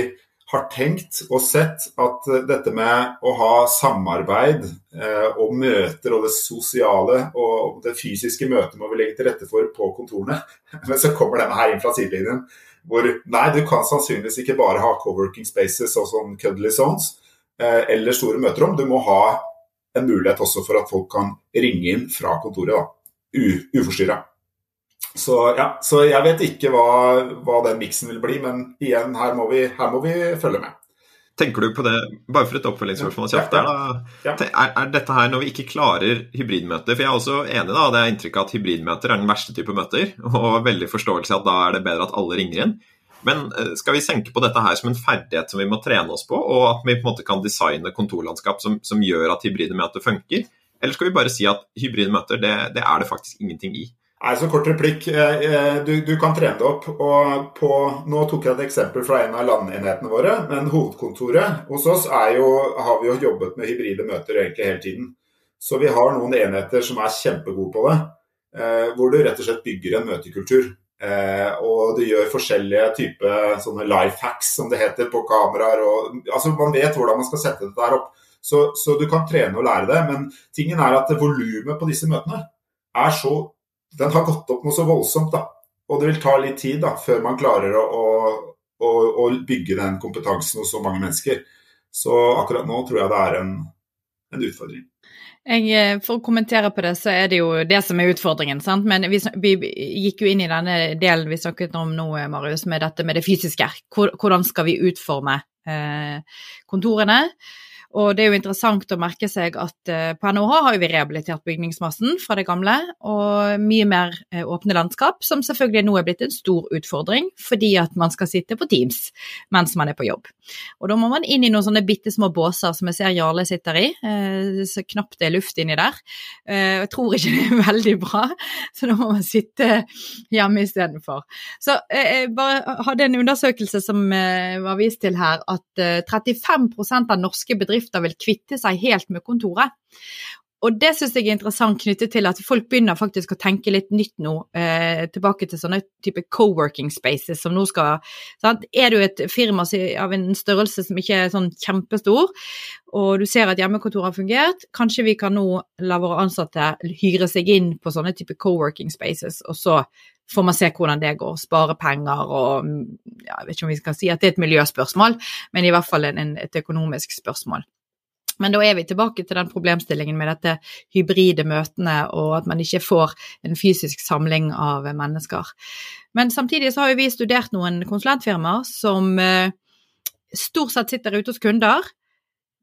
har tenkt og sett at dette med å ha samarbeid eh, og møter og det sosiale og det fysiske møtet må vi legge til rette for på kontorene. [laughs] Men så kommer denne her inn fra sidelinjen hvor nei, du kan sannsynligvis ikke bare ha co-working spaces og sånn cuddly zones eh, eller store møterom. Du må ha en mulighet også for at folk kan ringe inn fra kontoret da, uforstyrra. Så, ja, så jeg vet ikke hva, hva den miksen vil bli, men igjen, her må vi, her må vi følge med. Tenker du på det, bare for et oppfølgingsspørsmål kjapt, Ja, ja. er, er dette her når vi ikke klarer hybridmøter? For jeg er også enig da, det er inntrykk av at hybridmøter er den verste type møter, og veldig forståelse at da er det bedre at alle ringer inn. Men eh, skal vi senke på dette her som en ferdighet som vi må trene oss på, og at vi på en måte kan designe kontorlandskap som, som gjør at hybride møter funker? Eller skal vi bare si at hybride møter, det, det er det faktisk ingenting i? Nei, så kort replikk. Eh, eh, Du, du kan trene det opp. og på, Nå tok jeg et eksempel fra en av landenhetene våre, men hovedkontoret hos oss jo, har vi jo jobbet med hybride møter egentlig hele tiden. Så vi har noen enheter som er kjempegode på det, eh, hvor du rett og slett bygger en møtekultur. Og du gjør forskjellige typer sånne life hacks, som det heter, på kameraer. Og, altså Man vet hvordan man skal sette det der opp. Så, så du kan trene og lære det. Men tingen er at volumet på disse møtene er så Den har gått opp noe så voldsomt, da. Og det vil ta litt tid da, før man klarer å, å, å, bygge den kompetansen hos så mange mennesker. Så akkurat nå tror jeg det er en, en utfordring. Jeg, eh, for å kommentere på det, så er det jo det som er utfordringen. sant? Men vi, vi gikk jo inn i denne delen vi snakket om nå, Marius, med dette med det fysiske. Hvordan skal vi utforme eh, kontorene? Og det er jo interessant å merke seg at eh, på NHH har vi rehabilitert bygningsmassen fra det gamle, og mye mer eh, åpne landskap, som selvfølgelig nå er blitt en stor utfordring, fordi at man skal sitte på Teams mens man er på jobb. Og da må man inn i noen sånne bitte små båser som jeg ser Jarle sitter i, eh, så knapt det er luft inni der. Jeg tror ikke [laughs] det er veldig bra, så da må man sitte hjemme istedenfor. Så jeg bare hadde en undersøkelse som var vist til her, at eh, 35% av norske bedrifter vil kvitte seg helt med kontoret. Og det syns jeg er interessant knyttet til at folk begynner faktisk å tenke litt nytt nå, eh, tilbake til sånne type co-working spaces som nå skal sant? Er du et firma av en størrelse som ikke er sånn kjempestor, og du ser at hjemmekontoret har fungert, kanskje vi kan nå la våre ansatte hyre seg inn på sånne type co-working spaces, og så får man se hvordan det går, spare penger og ja, Jeg vet ikke om vi skal si at det er et miljøspørsmål, men i hvert fall en, en, et økonomisk spørsmål. Men da er vi tilbake til den problemstillingen med dette hybride møtene, og at man ikke får en fysisk samling av mennesker. Men samtidig så har jo vi studert noen konsulentfirmaer som eh, stort sett sitter ute hos kunder,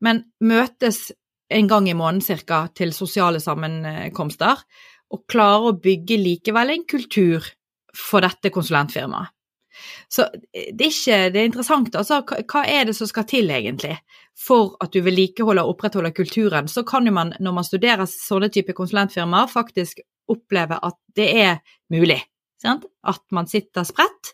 men møtes en gang i måneden cirka til sosiale sammenkomster, og klarer å bygge likevel en kultur for dette konsulentfirmaet. Så det er ikke Det er interessant, altså. Hva, er det som skal til, egentlig? For at du vedlikeholder og opprettholder kulturen. Så kan jo man, når man studerer sånne type konsulentfirmaer, faktisk oppleve at det er mulig. Sant? At man sitter spredt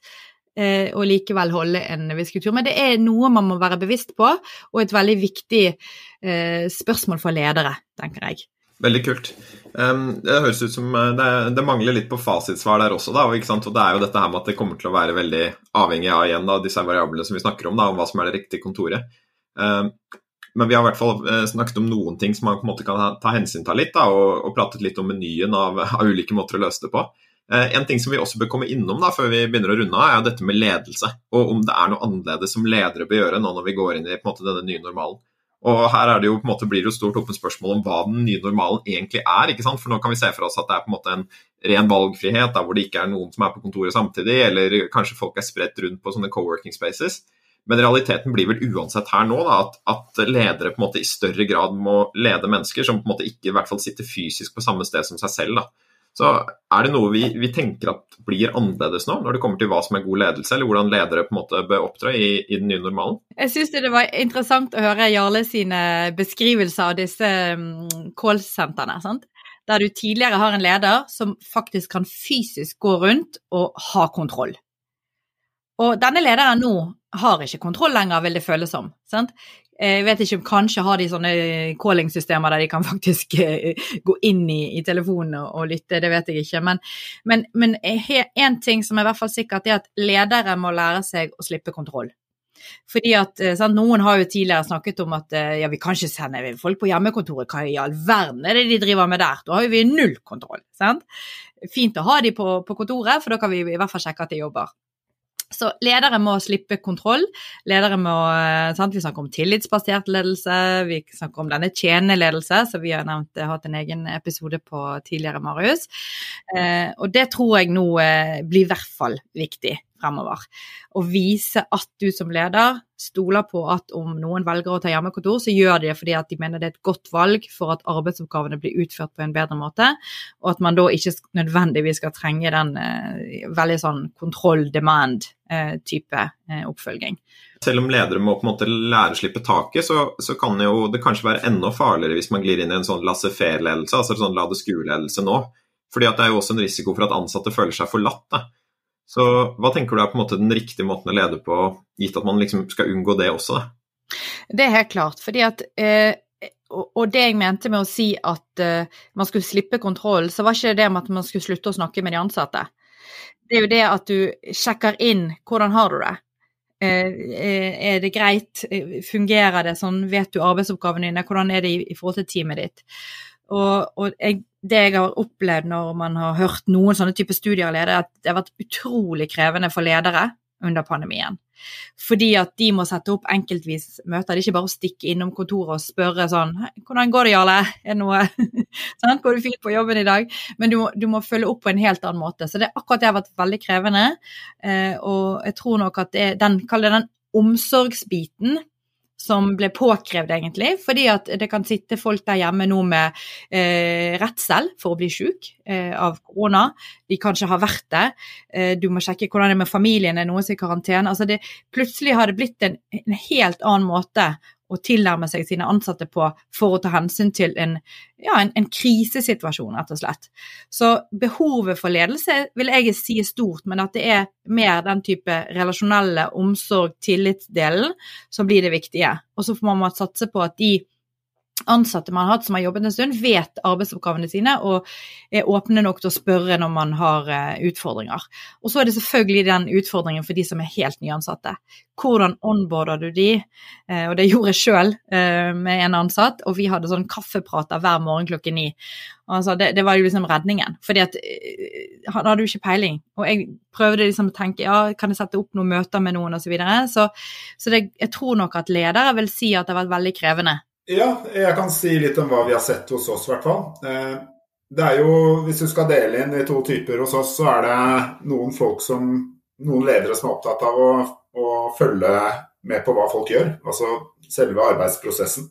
eh, og likevel holder en viss kultur. Men det er noe man må være bevisst på, og et veldig viktig eh, spørsmål for ledere, tenker jeg. Veldig kult. Det høres ut som uh, det, mangler litt på fasitsvar der også. Da, og, og Det er jo dette her med at det kommer til å være veldig avhengig av igjen da, disse variablene som vi snakker om, da, om hva som er det riktige kontoret. Men vi har i hvert fall uh, snakket om noen ting som man på en måte kan ta hensyn til litt, da, og, pratet litt om menyen av, [laughs] av ulike måter å løse det på. Uh, en ting som vi også bør komme innom da, før vi begynner å runde av, er dette med ledelse. Og om det er noe annerledes som ledere bør gjøre nå når vi går inn i måte, denne nye normalen. Og her er det jo, måte, blir det jo stort åpent spørsmål om hva den nye normalen egentlig er. ikke sant? For nå kan vi se for oss at det er på en måte en ren valgfrihet, der hvor det ikke er noen som er på kontoret samtidig, eller kanskje folk er spredt rundt på sånne co-working spaces. Men realiteten blir vel uansett her nå da, at, at, ledere på en måte i større grad må lede mennesker som på en måte ikke i hvert fall sitter fysisk på samme sted som seg selv. da. Så er det noe vi, vi tenker at blir annerledes nå, når det kommer til hva som er god ledelse, eller hvordan ledere på en måte bør opptre i, i den nye normalen? Jeg syns det var interessant å høre Jarle sine beskrivelser av disse mm, callsentrene. Der du tidligere har en leder som faktisk kan fysisk gå rundt og ha kontroll. Og denne lederen nå har ikke kontroll lenger, vil det føles som. sant? Jeg vet ikke, kanskje har de sånne calling-systemer der de kan [laughs] faktisk eh, gå inn i, i telefonen og, lytte, det vet jeg ikke. Men, men, en ting som er i hvert fall sikkert, er at ledere må lære seg å slippe kontroll. Fordi at eh, sant, Noen har jo tidligere snakket om at eh, ja, vi kan ikke sende folk på hjemmekontoret, hva i all verden er det de driver med der? Da har vi null kontroll. sant? Fint å ha de på, på kontoret, for da kan vi i hvert fall sjekke at de jobber. Så ledere må slippe kontroll. Ledere må, eh, sant? Vi snakker om tillitsbasert ledelse, vi snakker om denne tjeneledelse, som vi har nevnt, eh, hatt en egen episode på tidligere, Marius. Eh, og det tror jeg nå eh, blir i hvert fall viktig fremover. Å vise at du som leder stoler på at om noen velger å ta hjemmekontor, så gjør de det fordi at de mener det er et godt valg for at arbeidsoppgavene blir utført på en bedre måte, og at man da ikke nødvendigvis skal trenge den eh, veldig sånn kontroll-demand-type eh, oppfølging. Selv om ledere må på en måte lære å slippe taket, så, så, kan jo det kanskje være enda farligere hvis man glir inn i en sånn laissez-faire-ledelse, altså sånn la det skue-ledelse nå. Fordi at det er jo også en risiko for at ansatte føler seg forlatt. Da. Så hva tenker du er på en måte den riktige måten å lede på, gitt at man liksom skal unngå det også? Det er helt klart, fordi at eh, og det jeg mente med å si at uh, man skulle slippe kontroll, så var ikke det med at man skulle slutte å snakke med de ansatte. Det er jo det at du sjekker inn hvordan har du det. Uh, er det greit? Fungerer det sånn? Vet du arbeidsoppgavene dine? Hvordan er det i, i forhold til teamet ditt? Og, og jeg, det jeg har opplevd når man har hørt noen sånne typer studier av er at det har vært utrolig krevende for ledere under pandemien. Fordi at de må sette opp enkeltvis møter. Det er ikke bare å stikke innom kontoret og spørre sånn 'Hvordan går det, Jarle? Er noe [laughs] sånn, Går det fint på jobben i dag?' Men du må, du må, følge opp på en helt annen måte. Så det, akkurat det har vært veldig krevende. Eh, og jeg tror nok at det, den, den omsorgsbiten som ble påkrevd, egentlig. Fordi at det kan sitte folk der hjemme nå med eh, redsel for å bli syk eh, av korona. De kanskje har vært det. Eh, du må sjekke hvordan det er med familien, er noen som er i karantene. Altså det, plutselig har det blitt en, en helt annen måte å tilnærme seg sine ansatte på for å ta hensyn til en, ja, en, en, krisesituasjon, rett og slett. Så behovet for ledelse vil jeg si er stort, men at det er mer den type relasjonelle omsorg, tillitsdelen, som blir det viktige. Og så får man satse på at de ansatte man har hatt som har jobbet en stund, vet arbeidsoppgavene sine og er åpne nok til å spørre når man har uh, utfordringer. Og så er det selvfølgelig den utfordringen for de som er helt nyansatte. Hvordan onboarder du de? Uh, og det gjorde jeg sjøl eh, med en ansatt, og vi hadde sånn kaffeprater hver morgen klokken ni. Altså, det, det, var jo liksom redningen, fordi at han hadde jo ikke peiling. Og jeg prøvde liksom å tenke ja, kan jeg sette opp noen møter med noen osv. Så, videre? så Så det, jeg tror nok at ledere vil si at det har vært veldig krevende ja, jeg kan si litt om hva vi har sett hos oss, i hvert fall. Eh, det er jo, Hvis du skal dele inn i to typer hos oss, så er det noen folk som, noen ledere som er opptatt av å, å følge med på hva folk gjør, altså selve arbeidsprosessen.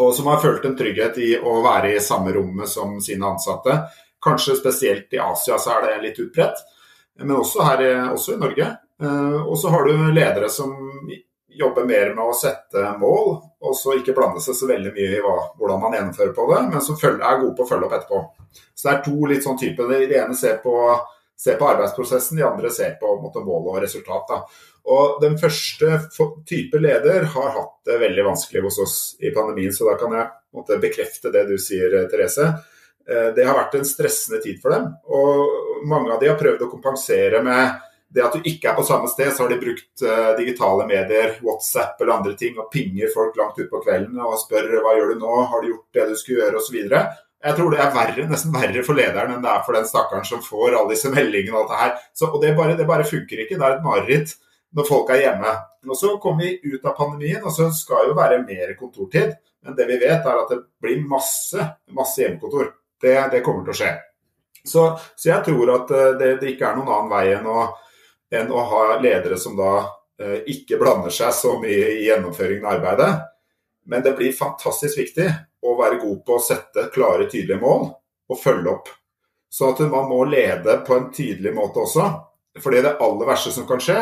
Og som har følt en trygghet i å være i samme rommet som sine ansatte. Kanskje spesielt i Asia så er det litt utbredt, men også her også i Norge. Eh, og så har du ledere som jobbe mer med å sette mål, og så ikke blande seg så veldig mye i hva, hvordan man gjennomfører på det, men som er gode på å følge opp etterpå. Så det er to litt sånn typer. Det ene ser på, ser på, arbeidsprosessen, de andre ser på måte, mål og resultat. Da. Og Den første type leder har hatt det veldig vanskelig hos oss i pandemien, så da kan jeg måte, bekrefte det du sier, Therese. Eh, det har vært en stressende tid for dem, og mange av de har prøvd å kompensere med det at du ikke er på samme sted, så har de brukt uh, digitale medier, WhatsApp eller andre ting, og pinger folk langt utpå kvelden og spør hva gjør du nå, har du gjort det du skulle gjøre, osv. Jeg tror det er verre, nesten verre for lederen enn det er for den stakkaren som får alle disse [laughs] meldingene. og alt det her. Så, og det bare, det bare funker ikke. Det er et mareritt når folk er hjemme. Og Så kommer vi ut av pandemien, og så skal jo være mer kontortid. Men det vi vet, er at det blir masse, masse hjemmekontor. Det, det kommer til å skje. Så, så jeg tror at eh, det, det, ikke er noen annen vei enn å enn å ha ledere som da eh, ikke blander seg så mye i gjennomføringen av arbeidet. Men det blir fantastisk viktig å være god på å sette klare, tydelige mål og følge opp. Så at man må lede på en tydelig måte også. Fordi det aller verste som kan skje,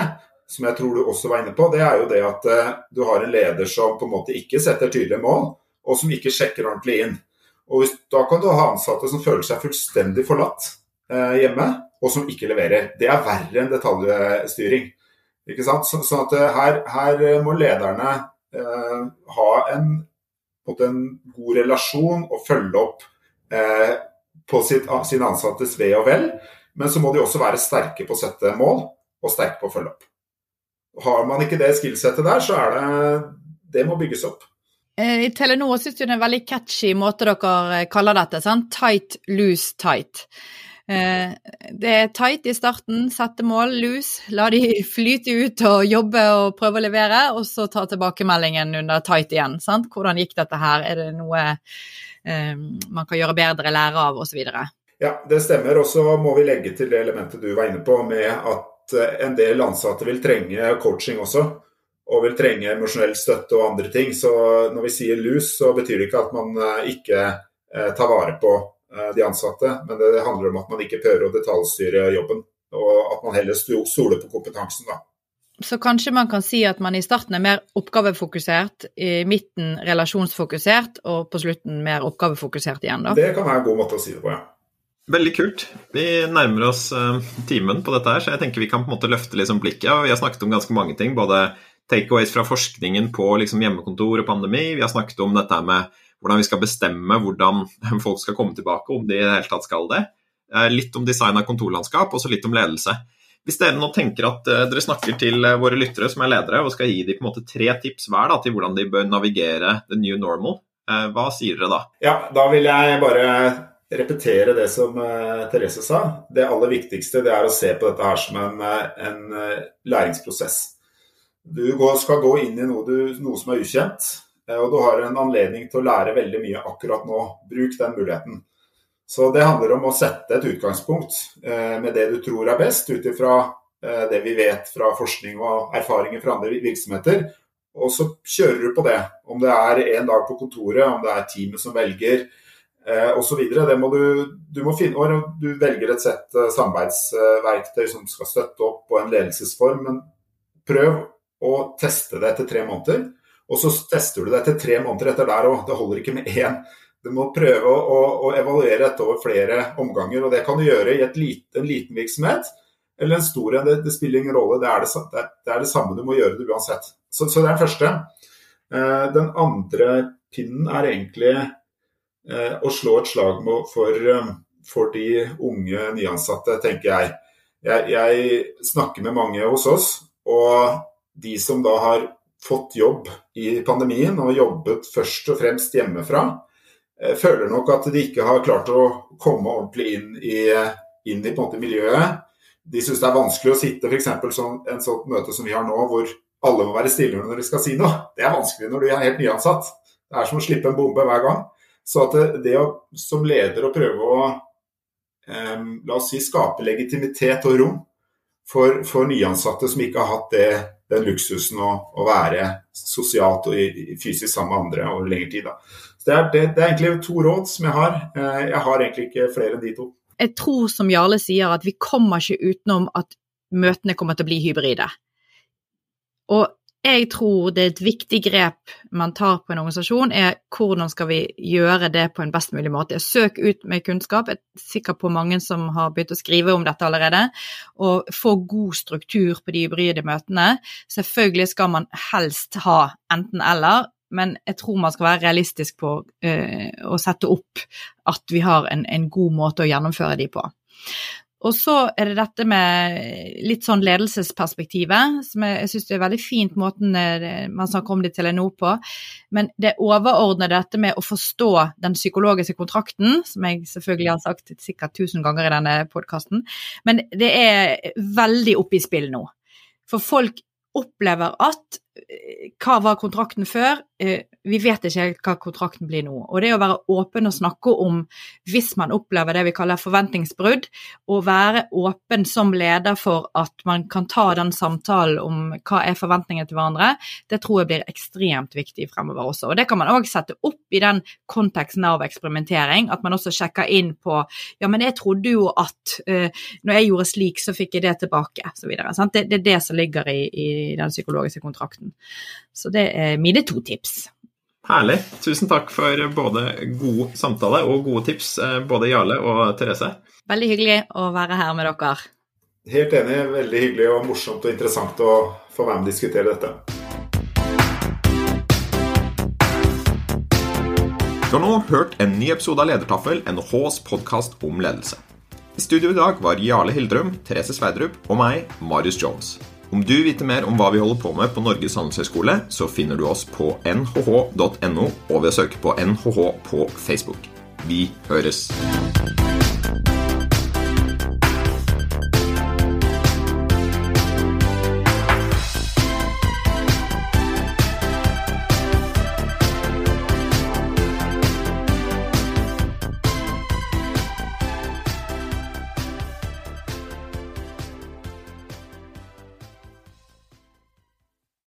som jeg tror du også var inne på, det er jo det at eh, du har en leder som på en måte ikke setter tydelige mål, og som ikke sjekker ordentlig inn. Og hvis, Da kan du ha ansatte som føler seg fullstendig forlatt eh, hjemme, og som ikke leverer. Det er verre enn detaljstyring. Ikke sant? Så, så at eh, her, her, må lederne eh, ha en, en, god relasjon og følge opp eh, på sitt, sine ansattes ve og vel. Men så må de også være sterke på å sette mål, og sterke på å følge opp. Har man ikke det skillsettet der, så er det Det må bygges opp. Eh, I Telenor syns jeg det er en veldig catchy måte dere kaller dette. Sant? Tight, loose, tight. Eh, det er tight i starten, sette mål, lus, la de [laughs] flyte ut og jobbe og prøve å levere, og så ta tilbakemeldingen under tight igjen. Sant? Hvordan gikk dette her, er det noe eh, man kan gjøre bedre, lære av osv. Ja, det stemmer. Og så må vi legge til det elementet du var inne på, med at eh, en del ansatte vil trenge coaching også. Og vil trenge emosjonell støtte og andre ting. Så når vi sier lus, så betyr det ikke at man ikke tar vare på de ansatte, men det handler om at man ikke prøver å detaljstyre jobben. Og at man heller stoler på kompetansen, da. Så kanskje man kan si at man i starten er mer oppgavefokusert, i midten relasjonsfokusert, og på slutten mer oppgavefokusert igjen, da? Det kan være en god måte å si det på, ja. Veldig kult. Vi nærmer oss uh, timen på dette her, så jeg tenker vi kan på en måte løfte liksom blikket. Vi har snakket om ganske mange ting. Både takeaways fra forskningen på liksom hjemmekontor og pandemi. Vi har snakket om dette med hvordan vi skal bestemme hvordan [laughs] folk skal komme tilbake, om de i det hele tatt skal det. Uh, litt om design av kontorlandskap, og så litt om ledelse. Hvis dere nå tenker at uh, dere snakker til våre lyttere som er ledere, og skal gi dem på en måte tre tips hver da, til hvordan de bør navigere the new normal, hva sier dere da? Ja, Da vil jeg bare repetere det som Therese sa. Det aller viktigste det er å se på dette her som en, eh, en læringsprosess. Du skal gå inn i noe, du, noe, som er ukjent, og du har en anledning til å lære veldig mye akkurat nå. Bruk den muligheten. Så det handler om å sette et utgangspunkt med det du tror er best, ut ifra det vi vet fra forskning og erfaringer fra andre virksomheter. Og så kjører du på det. Om det er én dag på kontoret, om det er teamet som velger, eh, osv. Du, du må finne, og du velger et sett eh, samarbeidsverktøy som skal støtte opp på en ledelsesform. Men prøv å teste det etter tre måneder. Og så tester du det etter tre måneder etter der òg. Det holder ikke med én. Du må prøve å, å, evaluere dette over flere omganger. og Det kan du gjøre i lite, en liten virksomhet eller en stor en. Det, det, spiller ingen rolle. Det er det, det, det er det, samme du må gjøre det uansett. Så, så det er den første. Eh, den andre pinnen er egentlig Eh, å slå et slag for, eh, for de unge nyansatte, tenker jeg. jeg. jeg. snakker med mange hos oss, og de som da har fått jobb i pandemien og jobbet først og fremst hjemmefra, eh, føler nok at de ikke har klart å komme ordentlig inn i, inn i miljøet. De syns det er vanskelig å sitte f.eks. sånn en sånt møte som vi har nå, hvor alle må være stille når de skal si noe. Det er vanskelig når du er helt nyansatt. Det er som å slippe en bombe hver gang. Så at det, det å som leder å prøve å eh, la oss si, skape legitimitet og rom for, for nyansatte som ikke har hatt det, den luksusen å, å, være sosialt og fysisk sammen med andre over lengre tid. Det er, det, det, er, egentlig to råd som jeg har. Eh, jeg har egentlig ikke flere enn de to. Jeg tror som Jarle sier at vi kommer ikke utenom at møtene kommer til å bli hybride. Og jeg tror det er et viktig grep man tar på en organisasjon, er hvordan skal vi gjøre det på en best mulig måte. Søk ut med kunnskap. Jeg er sikker på mange som har begynt å skrive om dette allerede. Og få god struktur på de hybride møtene. Selvfølgelig skal man helst ha enten-eller, men jeg tror man skal være realistisk på uh, å sette opp at vi har en, en god måte å gjennomføre de på. Og så er det dette med litt sånn ledelsesperspektivet, som jeg, jeg syns er veldig fint måten eh, man snakker om det til NO på. Men det overordnede dette med å forstå den psykologiske kontrakten, som jeg selvfølgelig har sagt sikkert tusen ganger i denne podkasten, men det er veldig oppe i spill nå. For folk opplever at hva var kontrakten før? Eh, vi vet ikke helt hva kontrakten blir nå. Og det å være åpen og snakke om hvis man opplever det vi kaller forventningsbrudd, og være åpen som leder for at man kan ta den samtalen om hva er forventningene til hverandre, det tror jeg blir ekstremt viktig fremover også. Og det kan man òg sette opp i den konteksten av eksperimentering, at man også sjekker inn på ja, men jeg trodde jo at uh, når jeg gjorde slik, så fikk jeg det tilbake, videre. Det, det, er det som ligger i, i den psykologiske kontrakten. Så det er mine to tips. Herlig. Tusen takk for både god samtale og gode tips, eh, både Jarle og Therese. Veldig hyggelig å være her med dere. Helt enig. Veldig hyggelig og morsomt og interessant å få være med og diskutere dette. Du har nå hørt en ny episode av Ledertaffel, NHHs podkast om ledelse. I studio i dag var Jarle Hildrum, Therese Sverdrup og meg, Marius Jones. Om du vil vite mer om hva vi holder på med på Norges handelshøyskole, så finner du oss på nhh.no og ved å søke på NHH på Facebook. Vi høres!